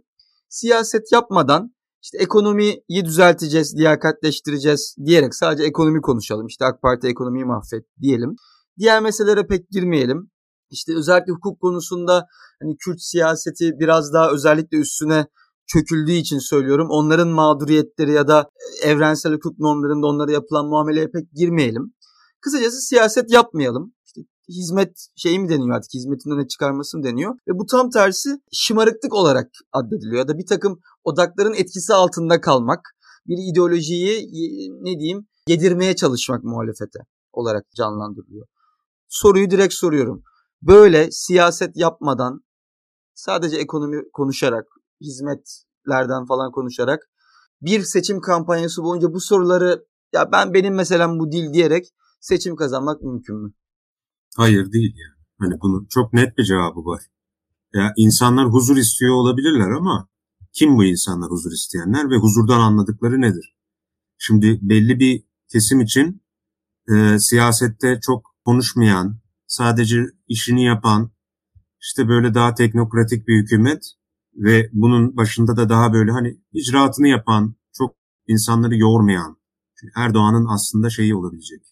Speaker 3: Siyaset yapmadan işte ekonomiyi düzelteceğiz, liyakatleştireceğiz diyerek sadece ekonomi konuşalım. İşte AK Parti ekonomiyi mahvet diyelim. Diğer meselelere pek girmeyelim. İşte özellikle hukuk konusunda hani Kürt siyaseti biraz daha özellikle üstüne çöküldüğü için söylüyorum. Onların mağduriyetleri ya da evrensel hukuk normlarında onlara yapılan muameleye pek girmeyelim. Kısacası siyaset yapmayalım. İşte hizmet şeyi mi deniyor artık hizmetin öne çıkarması mı deniyor. Ve bu tam tersi şımarıklık olarak addediliyor. Ya da bir takım odakların etkisi altında kalmak. Bir ideolojiyi ne diyeyim yedirmeye çalışmak muhalefete olarak canlandırılıyor. Soruyu direkt soruyorum. Böyle siyaset yapmadan sadece ekonomi konuşarak, hizmetlerden falan konuşarak bir seçim kampanyası boyunca bu soruları ya ben benim meselem bu dil diyerek seçim kazanmak mümkün mü?
Speaker 2: Hayır değil yani. Hani bunun çok net bir cevabı var. Ya insanlar huzur istiyor olabilirler ama kim bu insanlar huzur isteyenler ve huzurdan anladıkları nedir? Şimdi belli bir kesim için e, siyasette çok konuşmayan, sadece işini yapan, işte böyle daha teknokratik bir hükümet ve bunun başında da daha böyle hani icraatını yapan, çok insanları yormayan, Erdoğan'ın aslında şeyi olabilecek.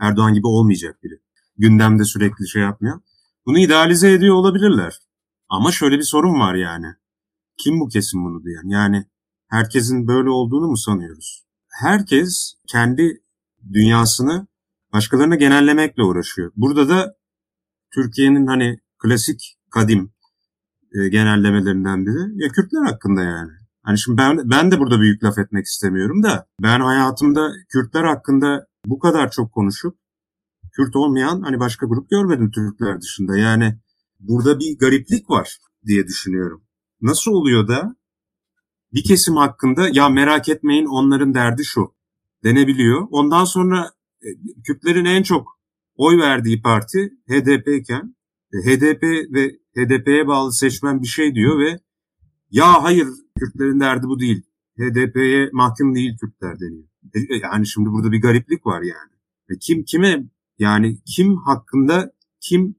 Speaker 2: Erdoğan gibi olmayacak biri. Gündemde sürekli şey yapmayan. Bunu idealize ediyor olabilirler. Ama şöyle bir sorun var yani. Kim bu kesim bunu diyen? Yani herkesin böyle olduğunu mu sanıyoruz? Herkes kendi dünyasını başkalarına genellemekle uğraşıyor. Burada da Türkiye'nin hani klasik kadim e, genellemelerinden biri ya Kürtler hakkında yani. Hani şimdi ben ben de burada büyük laf etmek istemiyorum da ben hayatımda Kürtler hakkında bu kadar çok konuşup Kürt olmayan hani başka grup görmedim Türkler dışında. Yani burada bir gariplik var diye düşünüyorum. Nasıl oluyor da bir kesim hakkında ya merak etmeyin onların derdi şu denebiliyor. Ondan sonra e, Kürtlerin en çok oy verdiği parti HDP iken e, HDP ve HDP'ye bağlı seçmen bir şey diyor ve ya hayır Kürtlerin derdi bu değil. HDP'ye mahkum değil Kürtler deniyor. E, yani şimdi burada bir gariplik var yani. Kim kime yani kim hakkında kim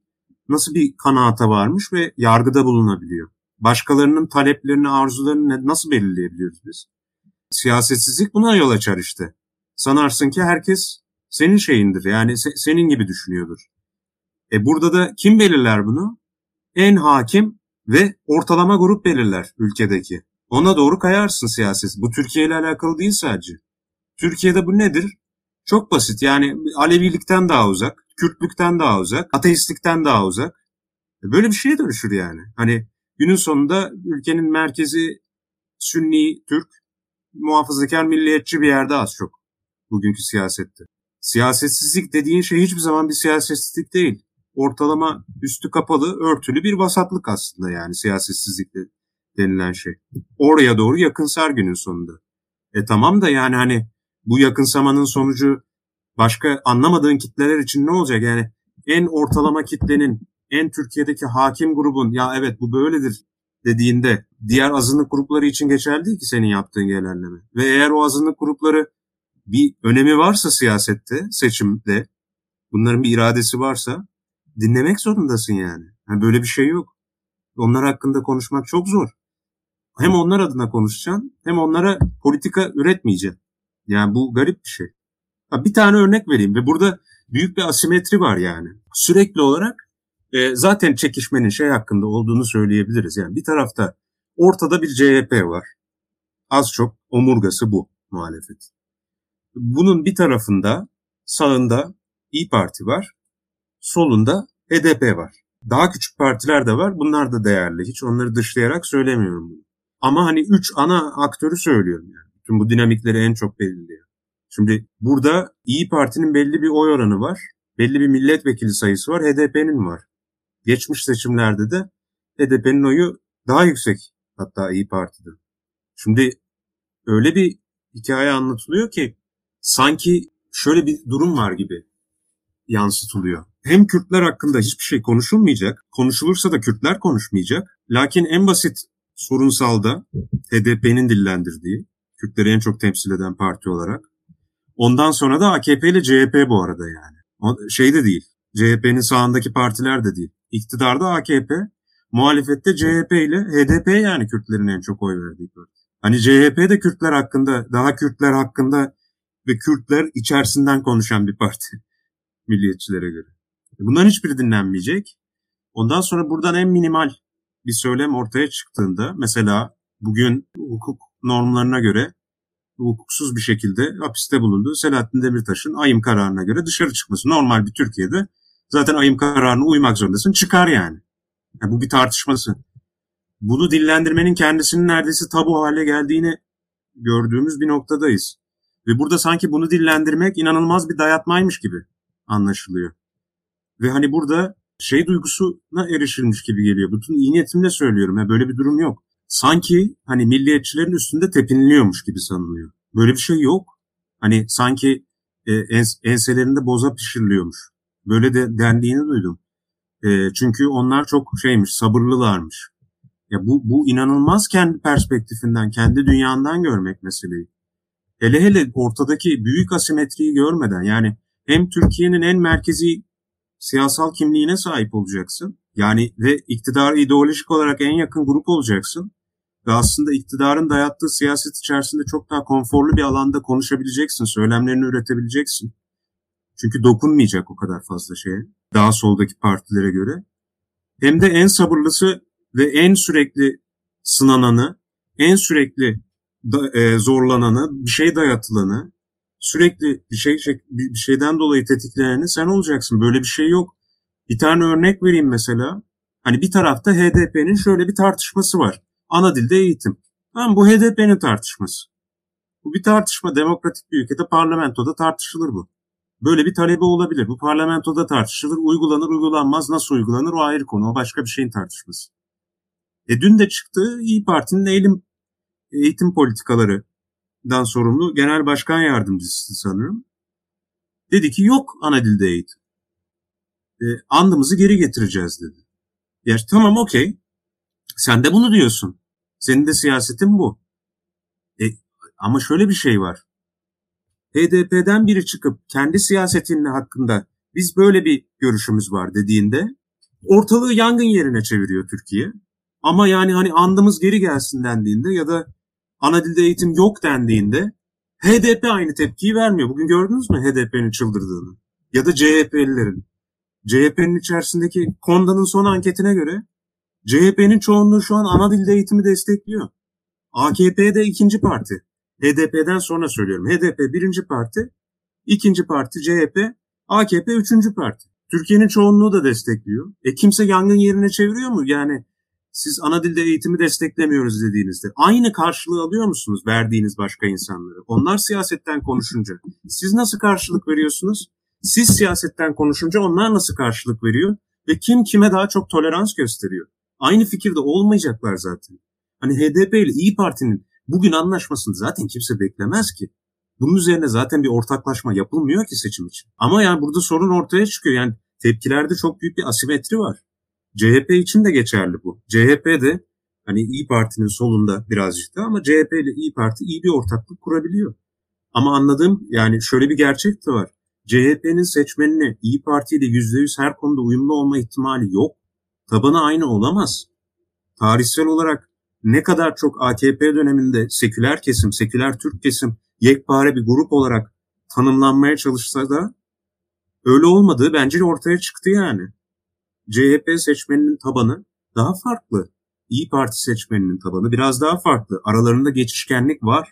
Speaker 2: nasıl bir kanaata varmış ve yargıda bulunabiliyor? Başkalarının taleplerini, arzularını nasıl belirleyebiliyoruz biz? Siyasetsizlik buna yol açar işte. Sanarsın ki herkes senin şeyindir yani se- senin gibi düşünüyordur. E burada da kim belirler bunu? En hakim ve ortalama grup belirler ülkedeki. Ona doğru kayarsın siyaset. Bu Türkiye ile alakalı değil sadece. Türkiye'de bu nedir? Çok basit yani Alevilikten daha uzak, Kürtlükten daha uzak, ateistlikten daha uzak. E, böyle bir şeye dönüşür yani. Hani günün sonunda ülkenin merkezi Sünni, Türk, muhafazakar, milliyetçi bir yerde az çok bugünkü siyasette. Siyasetsizlik dediğin şey hiçbir zaman bir siyasetsizlik değil. Ortalama üstü kapalı, örtülü bir vasatlık aslında yani siyasetsizlik denilen şey. Oraya doğru yakınsar günün sonunda. E tamam da yani hani bu yakınsamanın sonucu başka anlamadığın kitleler için ne olacak? Yani en ortalama kitlenin, en Türkiye'deki hakim grubun ya evet bu böyledir dediğinde diğer azınlık grupları için geçerli değil ki senin yaptığın genelleme. Ve eğer o azınlık grupları bir önemi varsa siyasette, seçimde, bunların bir iradesi varsa dinlemek zorundasın yani. yani böyle bir şey yok. Onlar hakkında konuşmak çok zor. Hem onlar adına konuşacaksın hem onlara politika üretmeyeceksin. Yani bu garip bir şey. Bir tane örnek vereyim ve burada büyük bir asimetri var yani. Sürekli olarak e, zaten çekişmenin şey hakkında olduğunu söyleyebiliriz. Yani bir tarafta ortada bir CHP var. Az çok omurgası bu muhalefet. Bunun bir tarafında sağında İyi Parti var, solunda HDP var. Daha küçük partiler de var. Bunlar da değerli. Hiç onları dışlayarak söylemiyorum bunu. Ama hani üç ana aktörü söylüyorum yani. Tüm bu dinamikleri en çok belirliyor. Şimdi burada İyi Parti'nin belli bir oy oranı var. Belli bir milletvekili sayısı var. HDP'nin var. Geçmiş seçimlerde de HDP'nin oyu daha yüksek hatta İyi Parti'de. Şimdi öyle bir hikaye anlatılıyor ki sanki şöyle bir durum var gibi yansıtılıyor. Hem Kürtler hakkında hiçbir şey konuşulmayacak, konuşulursa da Kürtler konuşmayacak. Lakin en basit sorunsalda HDP'nin dillendirdiği, Kürtleri en çok temsil eden parti olarak. Ondan sonra da AKP ile CHP bu arada yani. O şey de değil. CHP'nin sağındaki partiler de değil. İktidarda AKP, muhalefette CHP ile HDP yani Kürtlerin en çok oy verdiği parti. Hani CHP de Kürtler hakkında, daha Kürtler hakkında ve Kürtler içerisinden konuşan bir parti milliyetçilere göre. Bunların hiçbiri dinlenmeyecek. Ondan sonra buradan en minimal bir söylem ortaya çıktığında mesela bugün hukuk normlarına göre hukuksuz bir şekilde hapiste bulunduğu Selahattin Demirtaş'ın ayım kararına göre dışarı çıkması. Normal bir Türkiye'de zaten ayım kararına uymak zorundasın. Çıkar yani. yani bu bir tartışması. Bunu dillendirmenin kendisinin neredeyse tabu hale geldiğini gördüğümüz bir noktadayız. Ve burada sanki bunu dillendirmek inanılmaz bir dayatmaymış gibi anlaşılıyor. Ve hani burada şey duygusuna erişilmiş gibi geliyor. Bütün iyi niyetimle söylüyorum. Ya böyle bir durum yok. Sanki hani milliyetçilerin üstünde tepiniliyormuş gibi sanılıyor. Böyle bir şey yok. Hani sanki e, ens, enselerinde boza pişiriliyormuş. Böyle de dendiğini duydum. E, çünkü onlar çok şeymiş, sabırlılarmış. Ya bu, bu inanılmaz kendi perspektifinden, kendi dünyandan görmek meseleyi. Hele hele ortadaki büyük asimetriyi görmeden yani hem Türkiye'nin en merkezi siyasal kimliğine sahip olacaksın. Yani ve iktidar ideolojik olarak en yakın grup olacaksın. Ve aslında iktidarın dayattığı siyaset içerisinde çok daha konforlu bir alanda konuşabileceksin, söylemlerini üretebileceksin. Çünkü dokunmayacak o kadar fazla şeye. Daha soldaki partilere göre. Hem de en sabırlısı ve en sürekli sınananı, en sürekli da, e, zorlananı, bir şey dayatılanı, sürekli bir şey bir şeyden dolayı tetikleneni sen olacaksın. Böyle bir şey yok. Bir tane örnek vereyim mesela. Hani bir tarafta HDP'nin şöyle bir tartışması var. Ana dilde eğitim. Tamam bu HDP'nin tartışması. Bu bir tartışma. Demokratik bir ülkede parlamentoda tartışılır bu. Böyle bir talebi olabilir. Bu parlamentoda tartışılır. Uygulanır uygulanmaz. Nasıl uygulanır o ayrı konu. O başka bir şeyin tartışması. E dün de çıktı İyi Parti'nin eğilim, eğitim politikaları dan sorumlu genel başkan yardımcısı sanırım. Dedi ki yok ana dilde eğitim. E, andımızı geri getireceğiz dedi. Ya tamam okey. Sen de bunu diyorsun. Senin de siyasetin bu. E, ama şöyle bir şey var. HDP'den biri çıkıp kendi siyasetinin hakkında biz böyle bir görüşümüz var dediğinde ortalığı yangın yerine çeviriyor Türkiye. Ama yani hani andımız geri gelsin dendiğinde ya da ana dilde eğitim yok dendiğinde HDP aynı tepkiyi vermiyor. Bugün gördünüz mü HDP'nin çıldırdığını? Ya da CHP'lilerin. CHP'nin içerisindeki Konda'nın son anketine göre CHP'nin çoğunluğu şu an ana dilde eğitimi destekliyor. AKP de ikinci parti. HDP'den sonra söylüyorum. HDP birinci parti, ikinci parti CHP, AKP üçüncü parti. Türkiye'nin çoğunluğu da destekliyor. E kimse yangın yerine çeviriyor mu? Yani siz ana dilde eğitimi desteklemiyoruz dediğinizde aynı karşılığı alıyor musunuz verdiğiniz başka insanları? Onlar siyasetten konuşunca siz nasıl karşılık veriyorsunuz? Siz siyasetten konuşunca onlar nasıl karşılık veriyor? Ve kim kime daha çok tolerans gösteriyor? Aynı fikirde olmayacaklar zaten. Hani HDP ile İyi Parti'nin bugün anlaşmasını zaten kimse beklemez ki. Bunun üzerine zaten bir ortaklaşma yapılmıyor ki seçim için. Ama yani burada sorun ortaya çıkıyor. Yani tepkilerde çok büyük bir asimetri var. CHP için de geçerli bu. CHP de hani İyi Parti'nin solunda birazcık da ama CHP ile İyi Parti iyi bir ortaklık kurabiliyor. Ama anladığım yani şöyle bir gerçek de var. CHP'nin seçmenine İyi Parti ile %100 her konuda uyumlu olma ihtimali yok. Tabanı aynı olamaz. Tarihsel olarak ne kadar çok AKP döneminde seküler kesim, seküler Türk kesim yekpare bir grup olarak tanımlanmaya çalışsa da öyle olmadığı bence ortaya çıktı yani. CHP seçmeninin tabanı daha farklı. İyi Parti seçmeninin tabanı biraz daha farklı. Aralarında geçişkenlik var.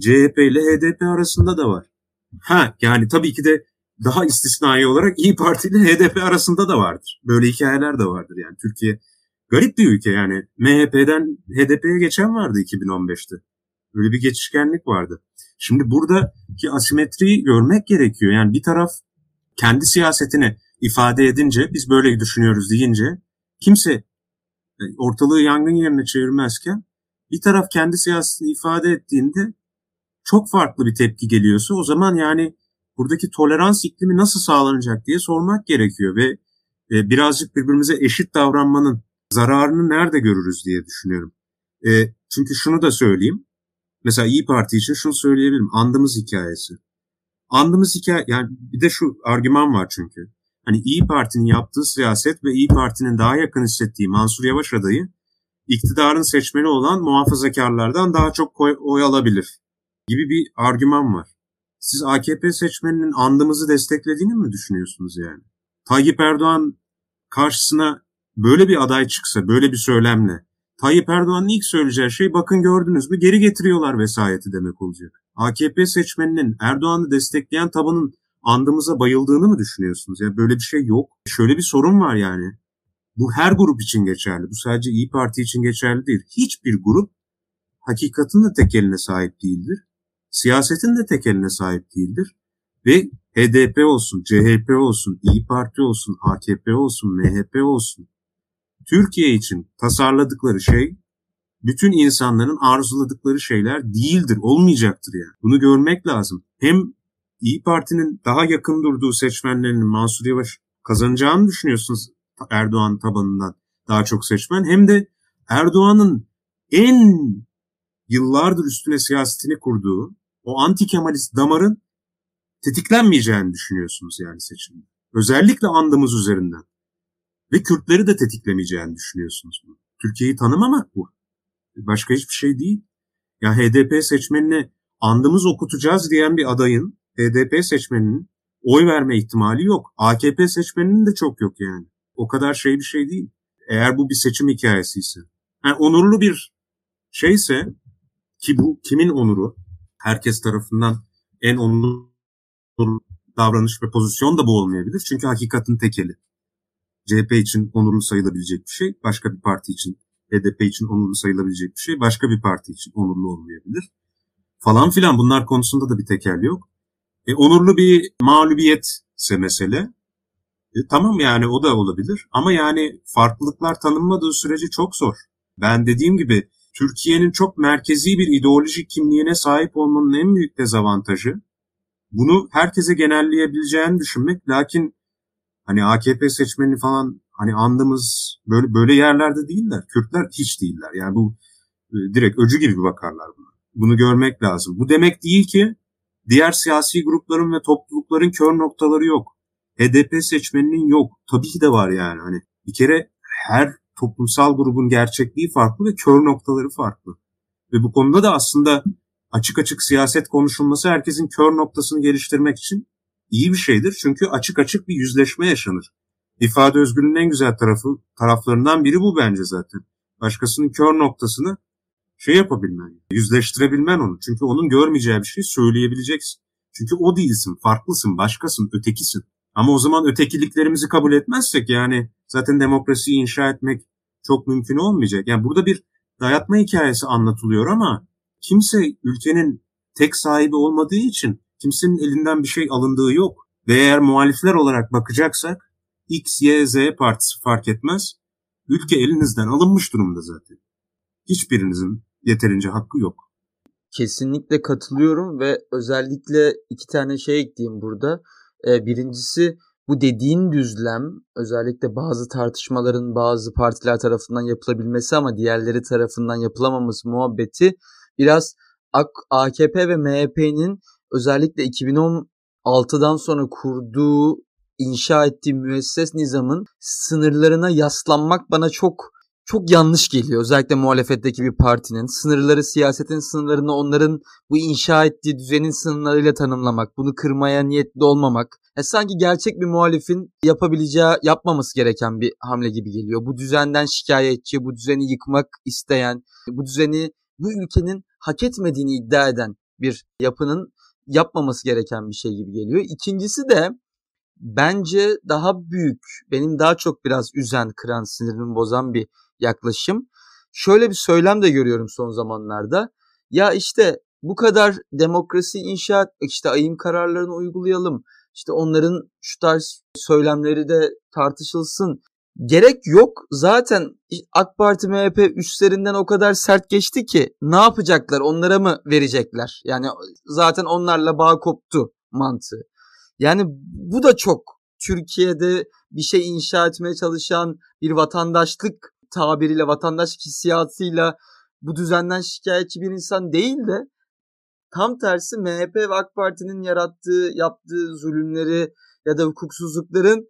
Speaker 2: CHP ile HDP arasında da var. Ha yani tabii ki de daha istisnai olarak İyi Parti ile HDP arasında da vardır. Böyle hikayeler de vardır yani. Türkiye garip bir ülke yani. MHP'den HDP'ye geçen vardı 2015'te. Böyle bir geçişkenlik vardı. Şimdi buradaki asimetriyi görmek gerekiyor. Yani bir taraf kendi siyasetini ifade edince, biz böyle düşünüyoruz deyince kimse e, ortalığı yangın yerine çevirmezken bir taraf kendi siyasetini ifade ettiğinde çok farklı bir tepki geliyorsa o zaman yani buradaki tolerans iklimi nasıl sağlanacak diye sormak gerekiyor ve e, birazcık birbirimize eşit davranmanın zararını nerede görürüz diye düşünüyorum. E, çünkü şunu da söyleyeyim. Mesela İyi Parti için şunu söyleyebilirim. Andımız hikayesi. Andımız hikaye yani bir de şu argüman var çünkü. Hani İyi Parti'nin yaptığı siyaset ve İyi Parti'nin daha yakın hissettiği Mansur Yavaş adayı iktidarın seçmeni olan muhafazakarlardan daha çok oy, alabilir gibi bir argüman var. Siz AKP seçmeninin andımızı desteklediğini mi düşünüyorsunuz yani? Tayyip Erdoğan karşısına böyle bir aday çıksa, böyle bir söylemle Tayyip Erdoğan'ın ilk söyleyeceği şey bakın gördünüz mü geri getiriyorlar vesayeti demek olacak. AKP seçmeninin Erdoğan'ı destekleyen tabanın andımıza bayıldığını mı düşünüyorsunuz? Ya böyle bir şey yok. Şöyle bir sorun var yani. Bu her grup için geçerli. Bu sadece İyi Parti için geçerli değil. Hiçbir grup hakikatin de tek eline sahip değildir. Siyasetin de tek eline sahip değildir. Ve HDP olsun, CHP olsun, İyi Parti olsun, AKP olsun, MHP olsun. Türkiye için tasarladıkları şey bütün insanların arzuladıkları şeyler değildir, olmayacaktır yani. Bunu görmek lazım. Hem İyi Parti'nin daha yakın durduğu seçmenlerinin Mansur Yavaş kazanacağını düşünüyorsunuz Erdoğan tabanından daha çok seçmen. Hem de Erdoğan'ın en yıllardır üstüne siyasetini kurduğu o anti Kemalist damarın tetiklenmeyeceğini düşünüyorsunuz yani seçimde. Özellikle andımız üzerinden. Ve Kürtleri de tetiklemeyeceğini düşünüyorsunuz. Türkiye'yi tanımamak bu. Başka hiçbir şey değil. Ya HDP seçmenine andımız okutacağız diyen bir adayın HDP seçmeninin oy verme ihtimali yok. AKP seçmeninin de çok yok yani. O kadar şey bir şey değil. Eğer bu bir seçim hikayesi ise. Yani onurlu bir şeyse ki bu kimin onuru? Herkes tarafından en onurlu davranış ve pozisyon da bu olmayabilir. Çünkü hakikatin tekeli. CHP için onurlu sayılabilecek bir şey, başka bir parti için, HDP için onurlu sayılabilecek bir şey, başka bir parti için onurlu olmayabilir. Falan filan bunlar konusunda da bir tekerli yok. E, onurlu bir mağlubiyetse mesele. E, tamam yani o da olabilir ama yani farklılıklar tanınmadığı sürece çok zor. Ben dediğim gibi Türkiye'nin çok merkezi bir ideolojik kimliğine sahip olmanın en büyük dezavantajı bunu herkese genelleyebileceğini düşünmek. Lakin hani AKP seçmeni falan hani andığımız böyle böyle yerlerde değiller. Kürtler hiç değiller. Yani bu e, direkt öcü gibi bakarlar buna. Bunu görmek lazım. Bu demek değil ki diğer siyasi grupların ve toplulukların kör noktaları yok. HDP seçmeninin yok. Tabii ki de var yani. Hani bir kere her toplumsal grubun gerçekliği farklı ve kör noktaları farklı. Ve bu konuda da aslında açık açık siyaset konuşulması herkesin kör noktasını geliştirmek için iyi bir şeydir. Çünkü açık açık bir yüzleşme yaşanır. İfade özgürlüğünün en güzel tarafı taraflarından biri bu bence zaten. Başkasının kör noktasını şey yapabilmen, yüzleştirebilmen onu. Çünkü onun görmeyeceği bir şey söyleyebileceksin. Çünkü o değilsin, farklısın, başkasın, ötekisin. Ama o zaman ötekiliklerimizi kabul etmezsek yani zaten demokrasiyi inşa etmek çok mümkün olmayacak. Yani burada bir dayatma hikayesi anlatılıyor ama kimse ülkenin tek sahibi olmadığı için kimsenin elinden bir şey alındığı yok. Ve eğer muhalifler olarak bakacaksak X, Y, Z partisi fark etmez. Ülke elinizden alınmış durumda zaten. Hiçbirinizin yeterince hakkı yok.
Speaker 3: Kesinlikle katılıyorum ve özellikle iki tane şey ekleyeyim burada. Ee, birincisi bu dediğin düzlem özellikle bazı tartışmaların bazı partiler tarafından yapılabilmesi ama diğerleri tarafından yapılamaması muhabbeti biraz AKP ve MHP'nin özellikle 2016'dan sonra kurduğu, inşa ettiği müesses nizamın sınırlarına yaslanmak bana çok çok yanlış geliyor. Özellikle muhalefetteki bir partinin sınırları siyasetin sınırlarını onların bu inşa ettiği düzenin sınırlarıyla tanımlamak, bunu kırmaya niyetli olmamak. E sanki gerçek bir muhalifin yapabileceği, yapmaması gereken bir hamle gibi geliyor. Bu düzenden şikayetçi, bu düzeni yıkmak isteyen, bu düzeni bu ülkenin hak etmediğini iddia eden bir yapının yapmaması gereken bir şey gibi geliyor. İkincisi de bence daha büyük, benim daha çok biraz üzen, kıran, sinirimi bozan bir yaklaşım. Şöyle bir söylem de görüyorum son zamanlarda. Ya işte bu kadar demokrasi inşa işte ayım kararlarını uygulayalım. İşte onların şu tarz söylemleri de tartışılsın. Gerek yok. Zaten AK Parti MHP üstlerinden o kadar sert geçti ki ne yapacaklar? Onlara mı verecekler? Yani zaten onlarla bağ koptu mantığı. Yani bu da çok Türkiye'de bir şey inşa etmeye çalışan bir vatandaşlık tabiriyle, vatandaşlık hissiyatıyla bu düzenden şikayetçi bir insan değil de tam tersi MHP ve AK Parti'nin yarattığı, yaptığı zulümleri ya da hukuksuzlukların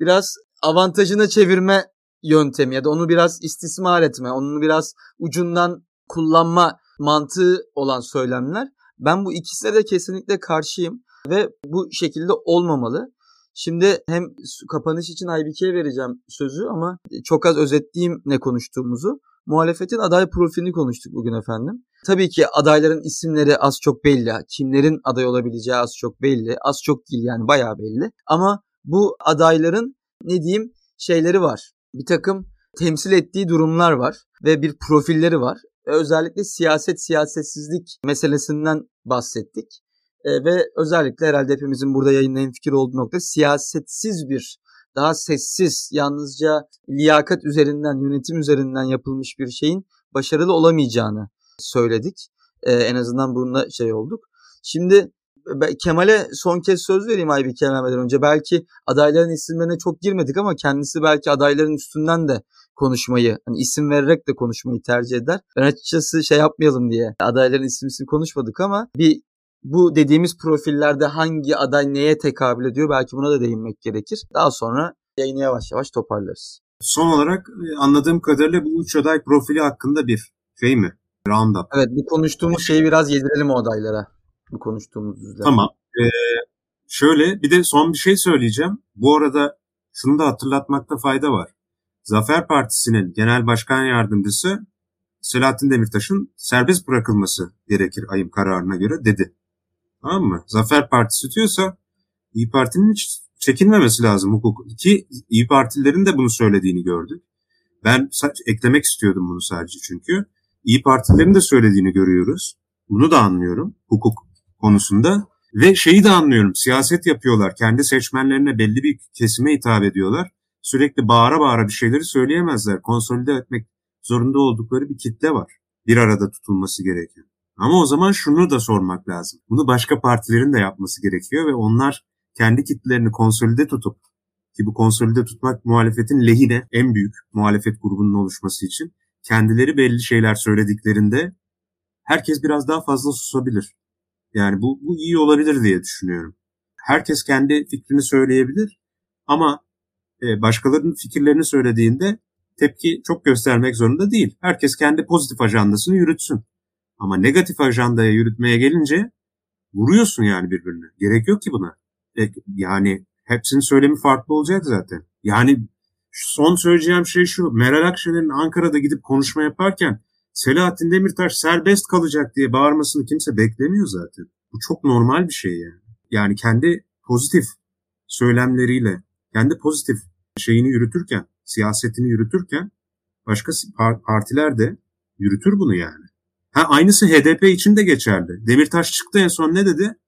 Speaker 3: biraz avantajına çevirme yöntemi ya da onu biraz istismar etme, onu biraz ucundan kullanma mantığı olan söylemler. Ben bu ikisine de kesinlikle karşıyım ve bu şekilde olmamalı. Şimdi hem kapanış için Aybike'ye vereceğim sözü ama çok az özetleyeyim ne konuştuğumuzu. Muhalefetin aday profilini konuştuk bugün efendim. Tabii ki adayların isimleri az çok belli. Kimlerin aday olabileceği az çok belli. Az çok değil yani bayağı belli. Ama bu adayların ne diyeyim şeyleri var. Bir takım temsil ettiği durumlar var ve bir profilleri var. Özellikle siyaset siyasetsizlik meselesinden bahsettik. E, ve özellikle herhalde hepimizin burada yayınlayan fikir olduğu nokta siyasetsiz bir daha sessiz, yalnızca liyakat üzerinden, yönetim üzerinden yapılmış bir şeyin başarılı olamayacağını söyledik. Ee, en azından bununla şey olduk. Şimdi Kemal'e son kez söz vereyim Aybike vermeden önce. Belki adayların isimlerine çok girmedik ama kendisi belki adayların üstünden de konuşmayı, hani isim vererek de konuşmayı tercih eder. Ben açıkçası şey yapmayalım diye adayların isim isim konuşmadık ama bir bu dediğimiz profillerde hangi aday neye tekabül ediyor belki buna da değinmek gerekir. Daha sonra yayını yavaş yavaş toparlarız.
Speaker 2: Son olarak e, anladığım kadarıyla bu üç aday profili hakkında bir şey mi? Roundup.
Speaker 3: Evet bu konuştuğumuz şeyi biraz yedirelim o adaylara. Bu konuştuğumuz üzere.
Speaker 2: Tamam. Ee, şöyle bir de son bir şey söyleyeceğim. Bu arada şunu da hatırlatmakta fayda var. Zafer Partisi'nin genel başkan yardımcısı Selahattin Demirtaş'ın serbest bırakılması gerekir ayım kararına göre dedi. Tamam mı? Zafer Partisi diyorsa İyi Parti'nin hiç çekinmemesi lazım hukuk. Ki İyi Partililerin de bunu söylediğini gördük. Ben eklemek istiyordum bunu sadece çünkü. İyi Partilerin de söylediğini görüyoruz. Bunu da anlıyorum hukuk konusunda. Ve şeyi de anlıyorum. Siyaset yapıyorlar. Kendi seçmenlerine belli bir kesime hitap ediyorlar. Sürekli bağıra bağıra bir şeyleri söyleyemezler. Konsolide etmek zorunda oldukları bir kitle var. Bir arada tutulması gereken. Ama o zaman şunu da sormak lazım. Bunu başka partilerin de yapması gerekiyor ve onlar kendi kitlelerini konsolide tutup ki bu konsolide tutmak muhalefetin lehine en büyük muhalefet grubunun oluşması için kendileri belli şeyler söylediklerinde herkes biraz daha fazla susabilir. Yani bu, bu iyi olabilir diye düşünüyorum. Herkes kendi fikrini söyleyebilir ama e, başkalarının fikirlerini söylediğinde tepki çok göstermek zorunda değil. Herkes kendi pozitif ajandasını yürütsün. Ama negatif ajandaya yürütmeye gelince vuruyorsun yani birbirine. Gerek yok ki buna. E, yani hepsinin söylemi farklı olacak zaten. Yani son söyleyeceğim şey şu. Meral Akşener'in Ankara'da gidip konuşma yaparken Selahattin Demirtaş serbest kalacak diye bağırmasını kimse beklemiyor zaten. Bu çok normal bir şey yani. Yani kendi pozitif söylemleriyle, kendi pozitif şeyini yürütürken, siyasetini yürütürken başka partiler de yürütür bunu yani. Ha, aynısı HDP için de geçerli. Demirtaş çıktı en son ne dedi?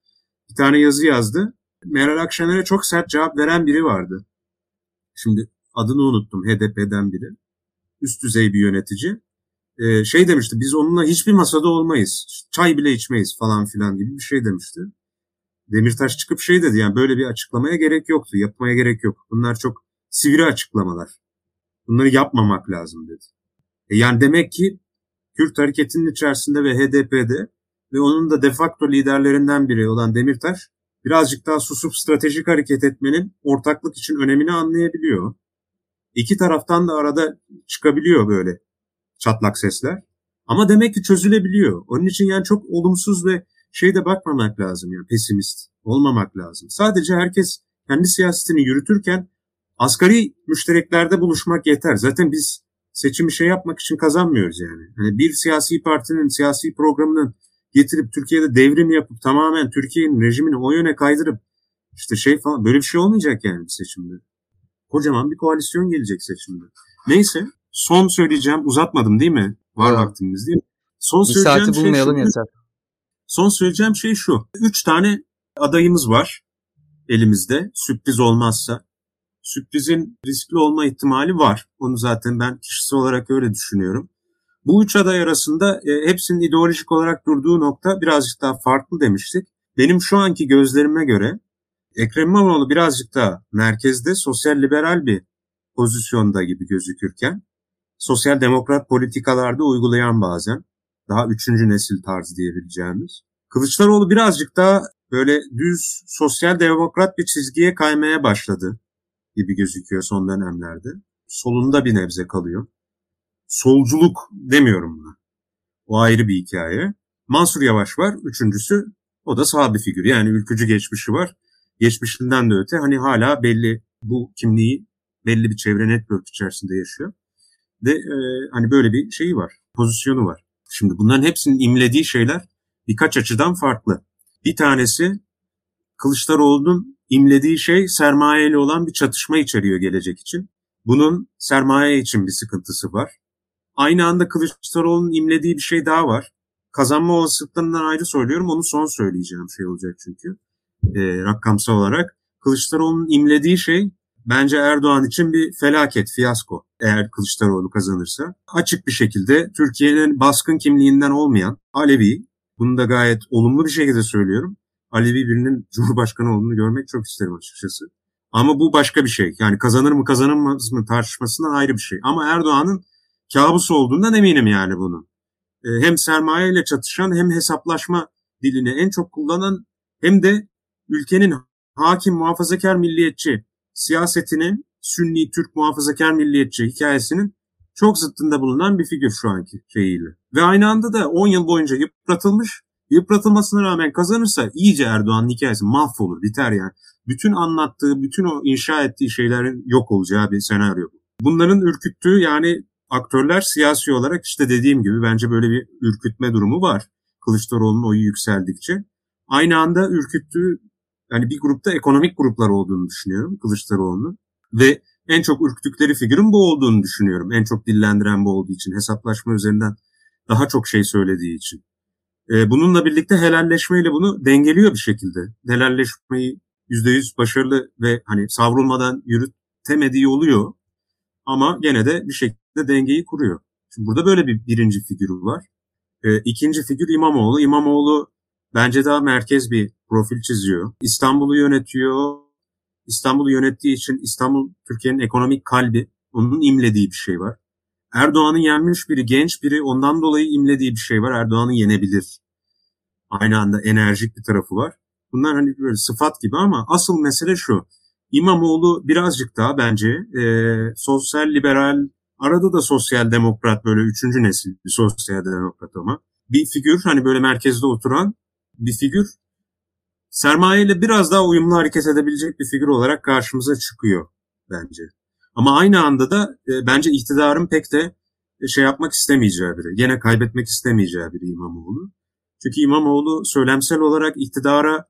Speaker 2: Bir tane yazı yazdı. Meral Akşener'e çok sert cevap veren biri vardı. Şimdi adını unuttum HDP'den biri. Üst düzey bir yönetici. Ee, şey demişti biz onunla hiçbir masada olmayız. Çay bile içmeyiz falan filan gibi bir şey demişti. Demirtaş çıkıp şey dedi yani böyle bir açıklamaya gerek yoktu. Yapmaya gerek yok. Bunlar çok sivri açıklamalar. Bunları yapmamak lazım dedi. E yani demek ki Kürt hareketinin içerisinde ve HDP'de ve onun da defakto liderlerinden biri olan Demirtaş birazcık daha susup stratejik hareket etmenin ortaklık için önemini anlayabiliyor. İki taraftan da arada çıkabiliyor böyle çatlak sesler. Ama demek ki çözülebiliyor. Onun için yani çok olumsuz ve şeyde bakmamak lazım yani pesimist olmamak lazım. Sadece herkes kendi siyasetini yürütürken asgari müştereklerde buluşmak yeter. Zaten biz seçimi şey yapmak için kazanmıyoruz yani. yani bir siyasi partinin siyasi programının getirip Türkiye'de devrim yapıp tamamen Türkiye'nin rejimini o yöne kaydırıp işte şey falan böyle bir şey olmayacak yani bir seçimde. Kocaman bir koalisyon gelecek seçimde. Neyse son söyleyeceğim uzatmadım değil mi? Var evet. vaktimiz değil mi?
Speaker 3: Son bir söyleyeceğim saati şey bulmayalım şey şu, yeter.
Speaker 2: Son söyleyeceğim şey şu. Üç tane adayımız var elimizde sürpriz olmazsa sürprizin riskli olma ihtimali var. Onu zaten ben kişisel olarak öyle düşünüyorum. Bu üç aday arasında e, hepsinin ideolojik olarak durduğu nokta birazcık daha farklı demiştik. Benim şu anki gözlerime göre Ekrem İmamoğlu birazcık daha merkezde sosyal liberal bir pozisyonda gibi gözükürken sosyal demokrat politikalarda uygulayan bazen daha üçüncü nesil tarzı diyebileceğimiz. Kılıçdaroğlu birazcık daha böyle düz sosyal demokrat bir çizgiye kaymaya başladı gibi gözüküyor son dönemlerde. Solunda bir nebze kalıyor. Solculuk demiyorum buna. O ayrı bir hikaye. Mansur Yavaş var. Üçüncüsü o da sağ bir figür. Yani ülkücü geçmişi var. Geçmişinden de öte hani hala belli bu kimliği belli bir çevre network içerisinde yaşıyor. Ve e, hani böyle bir şeyi var. Pozisyonu var. Şimdi bunların hepsinin imlediği şeyler birkaç açıdan farklı. Bir tanesi Kılıçdaroğlu'nun imlediği şey sermaye ile olan bir çatışma içeriyor gelecek için. Bunun sermaye için bir sıkıntısı var. Aynı anda Kılıçdaroğlu'nun imlediği bir şey daha var. Kazanma olasılıklarından ayrı söylüyorum. Onu son söyleyeceğim şey olacak çünkü. E, rakamsal olarak. Kılıçdaroğlu'nun imlediği şey bence Erdoğan için bir felaket, fiyasko eğer Kılıçdaroğlu kazanırsa. Açık bir şekilde Türkiye'nin baskın kimliğinden olmayan Alevi, bunu da gayet olumlu bir şekilde söylüyorum. Alevi birinin Cumhurbaşkanı olduğunu görmek çok isterim açıkçası. Ama bu başka bir şey. Yani kazanır mı kazanamaz mı tartışmasından ayrı bir şey. Ama Erdoğan'ın kabus olduğundan eminim yani bunun. Ee, hem sermaye ile çatışan hem hesaplaşma dilini en çok kullanan hem de ülkenin hakim muhafazakar milliyetçi siyasetinin Sünni Türk muhafazakar milliyetçi hikayesinin çok zıttında bulunan bir figür şu anki şeyiyle. Ve aynı anda da 10 yıl boyunca yıpratılmış. Yıpratılmasına rağmen kazanırsa iyice Erdoğan'ın hikayesi mahvolur, biter yani. Bütün anlattığı, bütün o inşa ettiği şeylerin yok olacağı bir senaryo bu. Bunların ürküttüğü yani aktörler siyasi olarak işte dediğim gibi bence böyle bir ürkütme durumu var. Kılıçdaroğlu'nun oyu yükseldikçe. Aynı anda ürküttüğü yani bir grupta ekonomik gruplar olduğunu düşünüyorum Kılıçdaroğlu'nun. Ve en çok ürktükleri figürün bu olduğunu düşünüyorum. En çok dillendiren bu olduğu için. Hesaplaşma üzerinden daha çok şey söylediği için. Ee, bununla birlikte helalleşmeyle bunu dengeliyor bir şekilde. Helalleşmeyi %100 başarılı ve hani savrulmadan yürütemediği oluyor. Ama gene de bir şekilde dengeyi kuruyor. Şimdi burada böyle bir birinci figürü var. Ee, ikinci figür İmamoğlu. İmamoğlu bence daha merkez bir profil çiziyor. İstanbul'u yönetiyor. İstanbul'u yönettiği için İstanbul Türkiye'nin ekonomik kalbi. Onun imlediği bir şey var. Erdoğan'ın yenmiş biri, genç biri ondan dolayı imlediği bir şey var. Erdoğan'ı yenebilir. Aynı anda enerjik bir tarafı var. Bunlar hani böyle sıfat gibi ama asıl mesele şu. İmamoğlu birazcık daha bence e, sosyal liberal, arada da sosyal demokrat böyle üçüncü nesil bir sosyal demokrat ama bir figür hani böyle merkezde oturan bir figür sermayeyle biraz daha uyumlu hareket edebilecek bir figür olarak karşımıza çıkıyor bence. Ama aynı anda da e, bence iktidarın pek de e, şey yapmak istemeyeceği biri. Yine kaybetmek istemeyeceği biri İmamoğlu. Çünkü İmamoğlu söylemsel olarak iktidara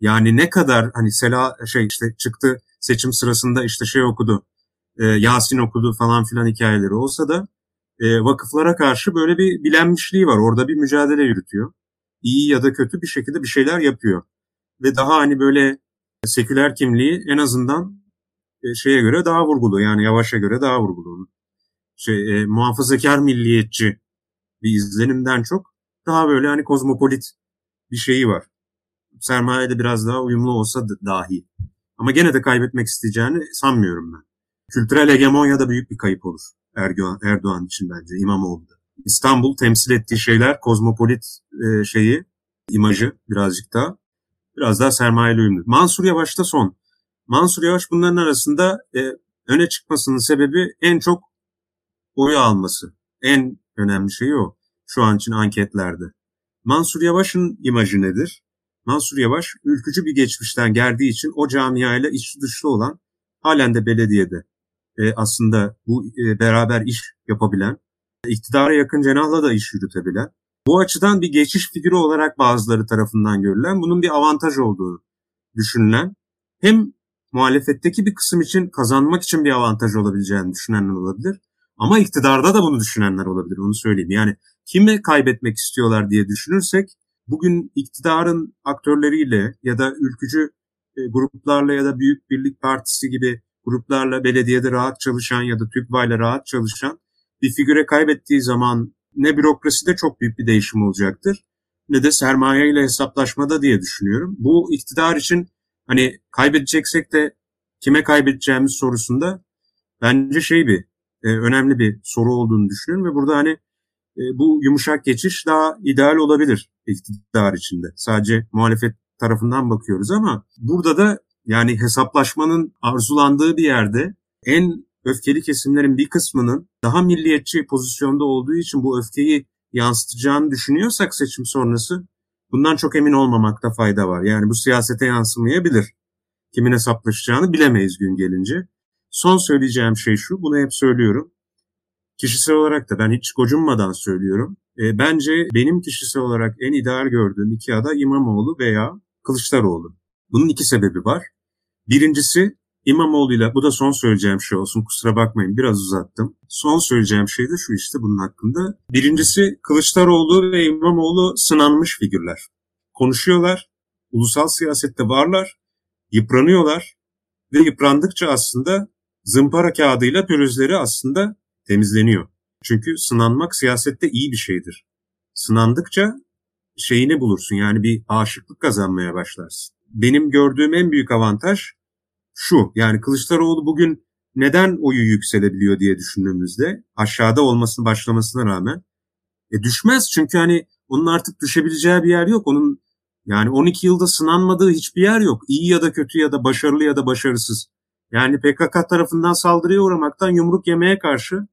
Speaker 2: yani ne kadar hani Sela şey işte çıktı seçim sırasında işte şey okudu. E, Yasin okudu falan filan hikayeleri olsa da e, vakıflara karşı böyle bir bilenmişliği var. Orada bir mücadele yürütüyor. İyi ya da kötü bir şekilde bir şeyler yapıyor. Ve daha hani böyle seküler kimliği en azından şeye göre daha vurgulu. Yani Yavaş'a göre daha vurgulu. Şey, e, muhafazakar milliyetçi bir izlenimden çok daha böyle hani kozmopolit bir şeyi var. Sermaye biraz daha uyumlu olsa dahi. Ama gene de kaybetmek isteyeceğini sanmıyorum ben. Kültürel hegemonya da büyük bir kayıp olur Erdoğan, Erdoğan için bence İmamoğlu'da. İstanbul temsil ettiği şeyler kozmopolit e, şeyi, imajı birazcık daha biraz daha sermayeli uyumlu. Mansur Yavaş da son. Mansur Yavaş bunların arasında e, öne çıkmasının sebebi en çok oyu alması. En önemli şey o şu an için anketlerde. Mansur Yavaş'ın imajı nedir? Mansur Yavaş ülkücü bir geçmişten geldiği için o camiayla içli dışlı olan halen de belediyede e, aslında bu e, beraber iş yapabilen, iktidara yakın cenahla da iş yürütebilen, bu açıdan bir geçiş figürü olarak bazıları tarafından görülen, bunun bir avantaj olduğu düşünülen, hem muhalefetteki bir kısım için kazanmak için bir avantaj olabileceğini düşünenler olabilir. Ama iktidarda da bunu düşünenler olabilir, onu söyleyeyim. Yani kime kaybetmek istiyorlar diye düşünürsek, bugün iktidarın aktörleriyle ya da ülkücü e, gruplarla ya da Büyük Birlik Partisi gibi gruplarla belediyede rahat çalışan ya da TÜGVA'yla rahat çalışan bir figüre kaybettiği zaman ne bürokraside çok büyük bir değişim olacaktır ne de sermaye ile hesaplaşmada diye düşünüyorum. Bu iktidar için hani kaybedeceksek de kime kaybedeceğimiz sorusunda bence şey bir e, önemli bir soru olduğunu düşünüyorum ve burada hani e, bu yumuşak geçiş daha ideal olabilir iktidar içinde. Sadece muhalefet tarafından bakıyoruz ama burada da Yani hesaplaşmanın arzulandığı bir yerde en öfkeli kesimlerin bir kısmının daha milliyetçi pozisyonda olduğu için bu öfkeyi yansıtacağını düşünüyorsak seçim sonrası bundan çok emin olmamakta fayda var. Yani bu siyasete yansımayabilir. Kimin hesaplaşacağını bilemeyiz gün gelince. Son söyleyeceğim şey şu, bunu hep söylüyorum. Kişisel olarak da ben hiç gocunmadan söylüyorum. E, bence benim kişisel olarak en ideal gördüğüm iki aday İmamoğlu veya Kılıçdaroğlu. Bunun iki sebebi var. Birincisi İmamoğlu'yla bu da son söyleyeceğim şey olsun kusura bakmayın biraz uzattım. Son söyleyeceğim şey de şu işte bunun hakkında. Birincisi Kılıçdaroğlu ve İmamoğlu sınanmış figürler. Konuşuyorlar, ulusal siyasette varlar, yıpranıyorlar ve yıprandıkça aslında zımpara kağıdıyla pürüzleri aslında temizleniyor. Çünkü sınanmak siyasette iyi bir şeydir. Sınandıkça şeyini bulursun yani bir aşıklık kazanmaya başlarsın. Benim gördüğüm en büyük avantaj şu yani Kılıçdaroğlu bugün neden oyu yükselebiliyor diye düşündüğümüzde aşağıda olmasını başlamasına rağmen e düşmez çünkü hani onun artık düşebileceği bir yer yok. Onun yani 12 yılda sınanmadığı hiçbir yer yok. İyi ya da kötü ya da başarılı ya da başarısız. Yani PKK tarafından saldırıya uğramaktan yumruk yemeye karşı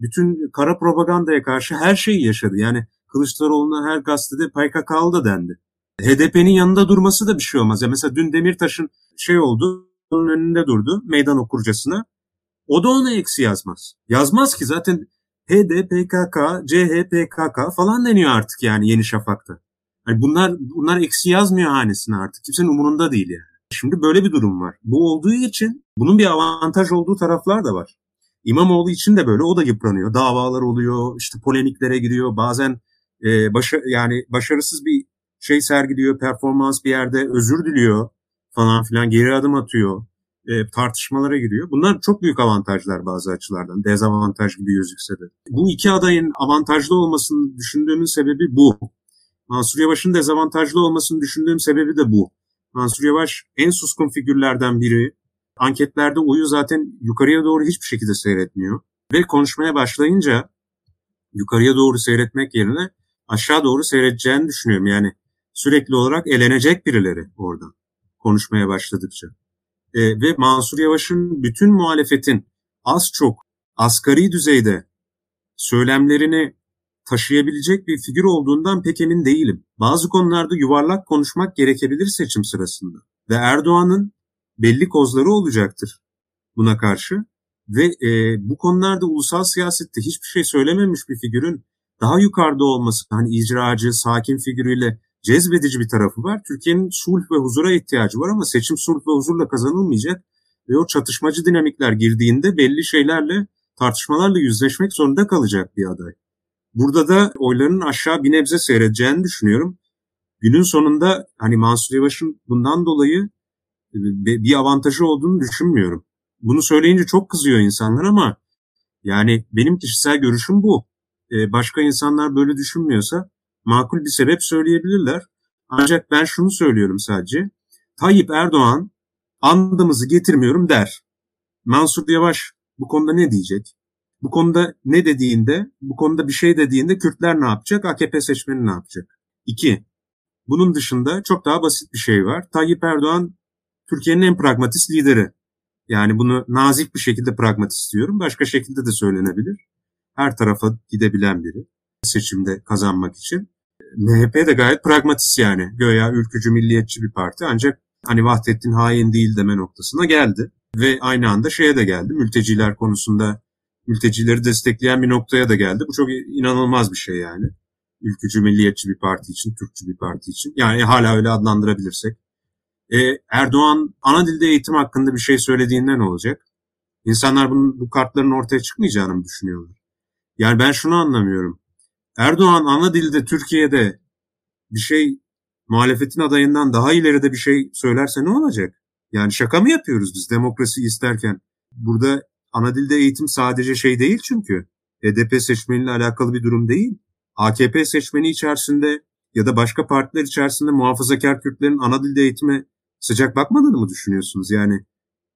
Speaker 2: bütün kara propagandaya karşı her şeyi yaşadı. Yani Kılıçdaroğlu'na her gazetede PKK'lı da dendi. HDP'nin yanında durması da bir şey olmaz. Ya mesela dün Demirtaş'ın şey oldu, onun önünde durdu meydan okurcasına. O da ona eksi yazmaz. Yazmaz ki zaten HDPKK, CHPKK falan deniyor artık yani Yeni Şafak'ta. Yani bunlar bunlar eksi yazmıyor hanesine artık. Kimsenin umurunda değil yani. Şimdi böyle bir durum var. Bu olduğu için bunun bir avantaj olduğu taraflar da var. İmamoğlu için de böyle o da yıpranıyor. Davalar oluyor, işte polemiklere giriyor. Bazen e, başa, yani başarısız bir şey sergiliyor, performans bir yerde özür diliyor falan filan geri adım atıyor. E, tartışmalara giriyor. Bunlar çok büyük avantajlar bazı açılardan. Dezavantaj gibi gözükse de. Bu iki adayın avantajlı olmasını düşündüğümün sebebi bu. Mansur Yavaş'ın dezavantajlı olmasını düşündüğüm sebebi de bu. Mansur Yavaş en suskun figürlerden biri. Anketlerde oyu zaten yukarıya doğru hiçbir şekilde seyretmiyor. Ve konuşmaya başlayınca yukarıya doğru seyretmek yerine aşağı doğru seyredeceğini düşünüyorum. Yani sürekli olarak elenecek birileri orada konuşmaya başladıkça. E, ve Mansur Yavaş'ın bütün muhalefetin az çok asgari düzeyde söylemlerini taşıyabilecek bir figür olduğundan pek emin değilim. Bazı konularda yuvarlak konuşmak gerekebilir seçim sırasında. Ve Erdoğan'ın belli kozları olacaktır buna karşı. Ve e, bu konularda ulusal siyasette hiçbir şey söylememiş bir figürün daha yukarıda olması, hani icracı, sakin figürüyle cezbedici bir tarafı var. Türkiye'nin sulh ve huzura ihtiyacı var ama seçim sulh ve huzurla kazanılmayacak. Ve o çatışmacı dinamikler girdiğinde belli şeylerle, tartışmalarla yüzleşmek zorunda kalacak bir aday. Burada da oyların aşağı bir nebze seyredeceğini düşünüyorum. Günün sonunda hani Mansur Yavaş'ın bundan dolayı e, bir avantajı olduğunu düşünmüyorum. Bunu söyleyince çok kızıyor insanlar ama yani benim kişisel görüşüm bu. Ee, başka insanlar böyle düşünmüyorsa makul bir sebep söyleyebilirler. Ancak ben şunu söylüyorum sadece. Tayyip Erdoğan andımızı getirmiyorum der. Mansur Yavaş bu konuda ne diyecek? Bu konuda ne dediğinde, bu konuda bir şey dediğinde Kürtler ne yapacak, AKP seçmeni ne yapacak? İki, bunun dışında çok daha basit bir şey var. Tayyip Erdoğan Türkiye'nin en pragmatist lideri. Yani bunu nazik bir şekilde pragmatist diyorum. Başka şekilde de söylenebilir. Her tarafa gidebilen biri seçimde kazanmak için. MHP de gayet pragmatist yani. Göya ülkücü milliyetçi bir parti ancak hani Vahdettin hain değil deme noktasına geldi. Ve aynı anda şeye de geldi. Mülteciler konusunda mültecileri destekleyen bir noktaya da geldi. Bu çok inanılmaz bir şey yani. Ülkücü, milliyetçi bir parti için, Türkçü bir parti için. Yani hala öyle adlandırabilirsek. Ee, Erdoğan ana dilde eğitim hakkında bir şey söylediğinden ne olacak? İnsanlar bunun, bu kartların ortaya çıkmayacağını mı düşünüyorlar? Yani ben şunu anlamıyorum. Erdoğan ana dilde Türkiye'de bir şey muhalefetin adayından daha ileride bir şey söylerse ne olacak? Yani şaka mı yapıyoruz biz demokrasi isterken? Burada ana dilde eğitim sadece şey değil çünkü. HDP seçmeniyle alakalı bir durum değil. AKP seçmeni içerisinde ya da başka partiler içerisinde muhafazakar Kürtlerin ana dilde eğitime sıcak bakmadığını mı düşünüyorsunuz? Yani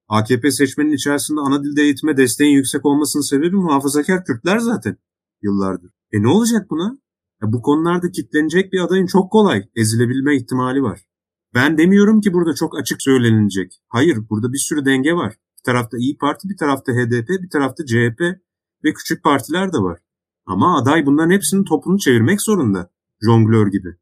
Speaker 2: AKP seçmenin içerisinde ana dilde eğitime desteğin yüksek olmasının sebebi muhafazakar Kürtler zaten yıllardır. E ne olacak buna? Ya bu konularda kitlenecek bir adayın çok kolay ezilebilme ihtimali var. Ben demiyorum ki burada çok açık söylenilecek. Hayır burada bir sürü denge var. Bir tarafta İyi Parti, bir tarafta HDP, bir tarafta CHP ve küçük partiler de var. Ama aday bunların hepsinin topunu çevirmek zorunda. Jonglör gibi.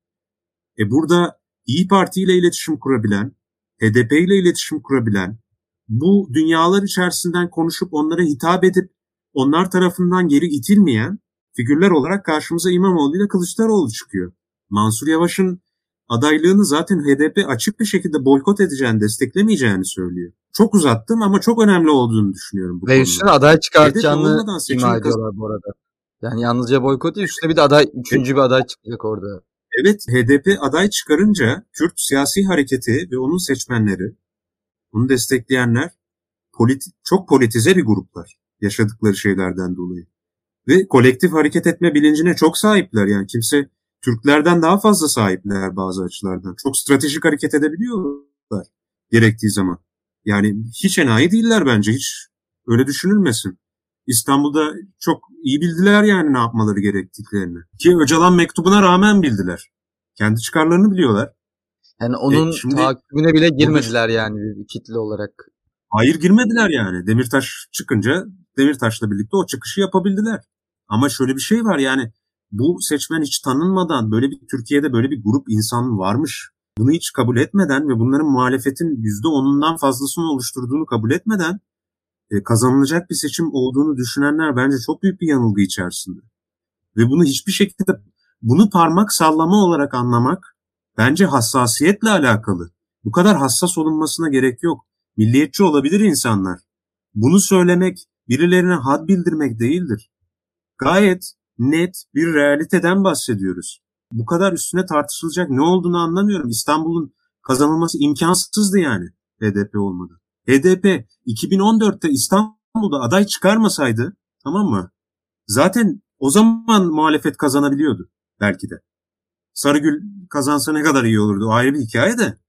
Speaker 2: E burada İyi Parti ile iletişim kurabilen, HDP ile iletişim kurabilen, bu dünyalar içerisinden konuşup onlara hitap edip onlar tarafından geri itilmeyen figürler olarak karşımıza İmamoğlu ile Kılıçdaroğlu çıkıyor. Mansur Yavaş'ın adaylığını zaten HDP açık bir şekilde boykot edeceğini, desteklemeyeceğini söylüyor. Çok uzattım ama çok önemli olduğunu düşünüyorum bu
Speaker 3: Ve üstüne aday çıkartacağını ima ediyorlar bu arada. Yani yalnızca boykot değil, üstüne bir de aday, üçüncü bir aday çıkacak orada.
Speaker 2: Evet, HDP aday çıkarınca Kürt siyasi hareketi ve onun seçmenleri, onu destekleyenler politi çok politize bir gruplar yaşadıkları şeylerden dolayı. Ve kolektif hareket etme bilincine çok sahipler. Yani kimse Türklerden daha fazla sahipler bazı açılardan. Çok stratejik hareket edebiliyorlar gerektiği zaman. Yani hiç enayi değiller bence. Hiç öyle düşünülmesin. İstanbul'da çok iyi bildiler yani ne yapmaları gerektiklerini. Ki Öcalan mektubuna rağmen bildiler. Kendi çıkarlarını biliyorlar.
Speaker 3: Yani onun e, şimdi, takibine bile girmediler bunu, yani bir kitle olarak.
Speaker 2: Hayır girmediler yani. Demirtaş çıkınca Demirtaş'la birlikte o çıkışı yapabildiler. Ama şöyle bir şey var yani bu seçmen hiç tanınmadan böyle bir Türkiye'de böyle bir grup insan varmış. Bunu hiç kabul etmeden ve bunların muhalefetin %10'undan fazlasını oluşturduğunu kabul etmeden e, kazanılacak bir seçim olduğunu düşünenler bence çok büyük bir yanılgı içerisinde. Ve bunu hiçbir şekilde bunu parmak sallama olarak anlamak bence hassasiyetle alakalı. Bu kadar hassas olunmasına gerek yok. Milliyetçi olabilir insanlar. Bunu söylemek birilerine had bildirmek değildir. Gayet net bir realiteden bahsediyoruz. Bu kadar üstüne tartışılacak ne olduğunu anlamıyorum. İstanbul'un kazanılması imkansızdı yani HDP olmadı. HDP 2014'te İstanbul'da aday çıkarmasaydı tamam mı? Zaten o zaman muhalefet kazanabiliyordu belki de. Sarıgül kazansa ne kadar iyi olurdu o ayrı bir hikaye de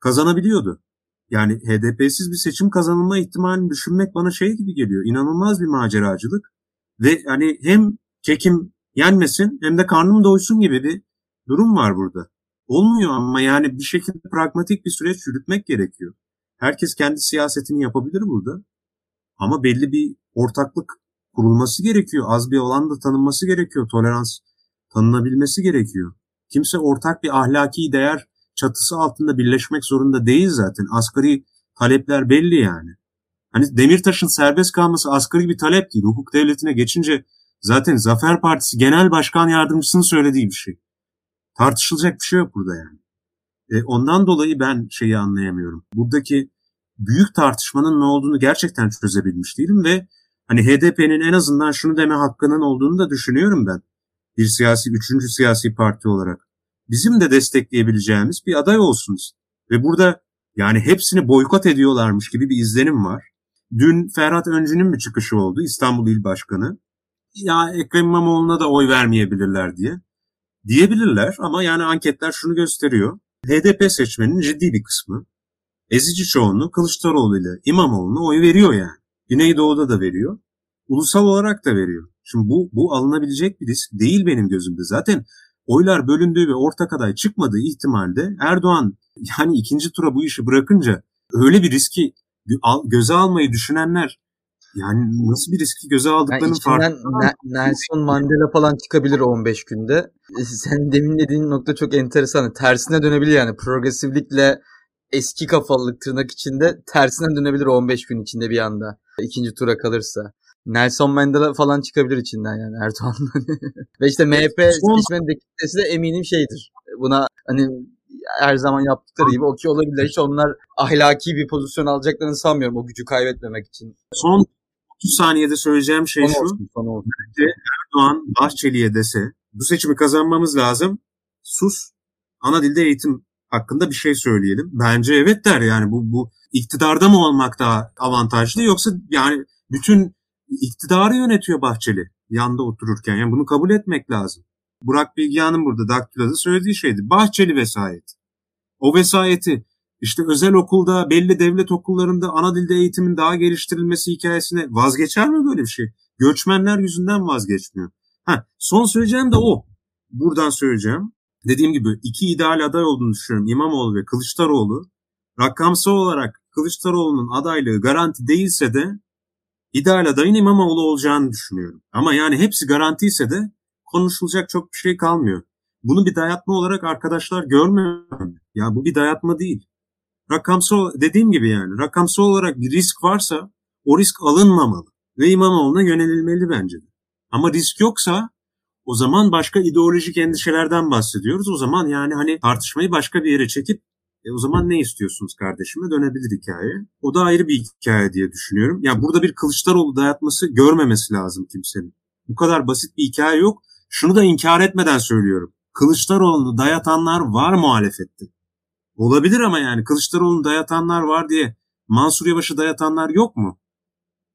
Speaker 2: kazanabiliyordu. Yani HDP'siz bir seçim kazanılma ihtimalini düşünmek bana şey gibi geliyor. İnanılmaz bir maceracılık. Ve hani hem kekim yenmesin hem de karnım doysun gibi bir durum var burada. Olmuyor ama yani bir şekilde pragmatik bir süreç yürütmek gerekiyor. Herkes kendi siyasetini yapabilir burada. Ama belli bir ortaklık kurulması gerekiyor. Az bir olan da tanınması gerekiyor. Tolerans tanınabilmesi gerekiyor. Kimse ortak bir ahlaki değer çatısı altında birleşmek zorunda değil zaten. Asgari talepler belli yani. Hani Demirtaş'ın serbest kalması asgari bir talep değil. Hukuk devletine geçince zaten Zafer Partisi Genel Başkan Yardımcısının söylediği bir şey. Tartışılacak bir şey yok burada yani. E, ondan dolayı ben şeyi anlayamıyorum. Buradaki büyük tartışmanın ne olduğunu gerçekten çözebilmiş değilim ve hani HDP'nin en azından şunu deme hakkının olduğunu da düşünüyorum ben. Bir siyasi, üçüncü siyasi parti olarak. Bizim de destekleyebileceğimiz bir aday olsunuz. Ve burada yani hepsini boykot ediyorlarmış gibi bir izlenim var. Dün Ferhat Öncü'nün bir çıkışı oldu İstanbul İl Başkanı. Ya Ekrem İmamoğlu'na da oy vermeyebilirler diye. Diyebilirler ama yani anketler şunu gösteriyor. HDP seçmeninin ciddi bir kısmı ezici çoğunluğu Kılıçdaroğlu ile İmamoğlu'na oy veriyor yani. Güneydoğu'da da veriyor. Ulusal olarak da veriyor. Şimdi bu, bu alınabilecek bir risk değil benim gözümde. Zaten oylar bölündüğü ve ortak aday çıkmadığı ihtimalde Erdoğan yani ikinci tura bu işi bırakınca öyle bir riski göze almayı düşünenler yani nasıl bir riski göze aldıklarının yani farkında.
Speaker 3: Nelson Mandela falan çıkabilir 15 günde. E, sen demin dediğin nokta çok enteresan. Tersine dönebilir yani. Progresivlikle eski kafalılık tırnak içinde tersine dönebilir 15 gün içinde bir anda. ikinci tura kalırsa. Nelson Mandela falan çıkabilir içinden yani Erdoğan'dan. Ve işte MHP seçmen de eminim şeydir. Buna hani her zaman yaptıkları gibi okey olabilir. Hiç onlar ahlaki bir pozisyon alacaklarını sanmıyorum o gücü kaybetmemek için.
Speaker 2: Son 30 saniyede söyleyeceğim şey son şu. Olsun, son olsun. Erdoğan Bahçeli'ye dese bu seçimi kazanmamız lazım. Sus. Ana dilde eğitim hakkında bir şey söyleyelim. Bence evet der yani bu bu iktidarda mı olmak daha avantajlı yoksa yani bütün iktidarı yönetiyor Bahçeli yanda otururken. Yani bunu kabul etmek lazım. Burak Bilgehan'ın burada Daktila'da söylediği şeydi. Bahçeli vesayet. O vesayeti işte özel okulda, belli devlet okullarında ana dilde eğitimin daha geliştirilmesi hikayesine vazgeçer mi böyle bir şey? Göçmenler yüzünden vazgeçmiyor. Ha, son söyleyeceğim de o. Buradan söyleyeceğim. dediğim gibi iki ideal aday olduğunu düşünüyorum. İmamoğlu ve Kılıçdaroğlu. Rakamsal olarak Kılıçdaroğlu'nun adaylığı garanti değilse de ideal adayın İmamoğlu olacağını düşünüyorum. Ama yani hepsi garanti ise de konuşulacak çok bir şey kalmıyor. Bunu bir dayatma olarak arkadaşlar görmüyor. Ya bu bir dayatma değil. Rakamsal dediğim gibi yani rakamsal olarak bir risk varsa o risk alınmamalı ve İmamoğlu'na yönelilmeli bence. Ama risk yoksa o zaman başka ideolojik endişelerden bahsediyoruz. O zaman yani hani tartışmayı başka bir yere çekip e o zaman ne istiyorsunuz kardeşime dönebilir hikaye. O da ayrı bir hikaye diye düşünüyorum. Ya burada bir Kılıçdaroğlu dayatması görmemesi lazım kimsenin. Bu kadar basit bir hikaye yok. Şunu da inkar etmeden söylüyorum. Kılıçdaroğlu'nu dayatanlar var muhalefette. Olabilir ama yani Kılıçdaroğlu'nu dayatanlar var diye Mansur Yavaş'ı dayatanlar yok mu?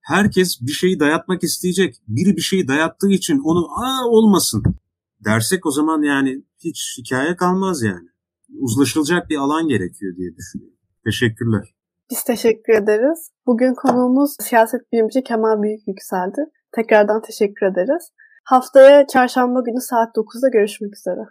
Speaker 2: Herkes bir şeyi dayatmak isteyecek. Biri bir şeyi dayattığı için onu aa olmasın dersek o zaman yani hiç hikaye kalmaz yani. Uzlaşılacak bir alan gerekiyor diye düşünüyorum. Teşekkürler.
Speaker 1: Biz teşekkür ederiz. Bugün konuğumuz siyaset bilimci Kemal Büyük Yükseldi. Tekrardan teşekkür ederiz. Haftaya çarşamba günü saat 9'da görüşmek üzere.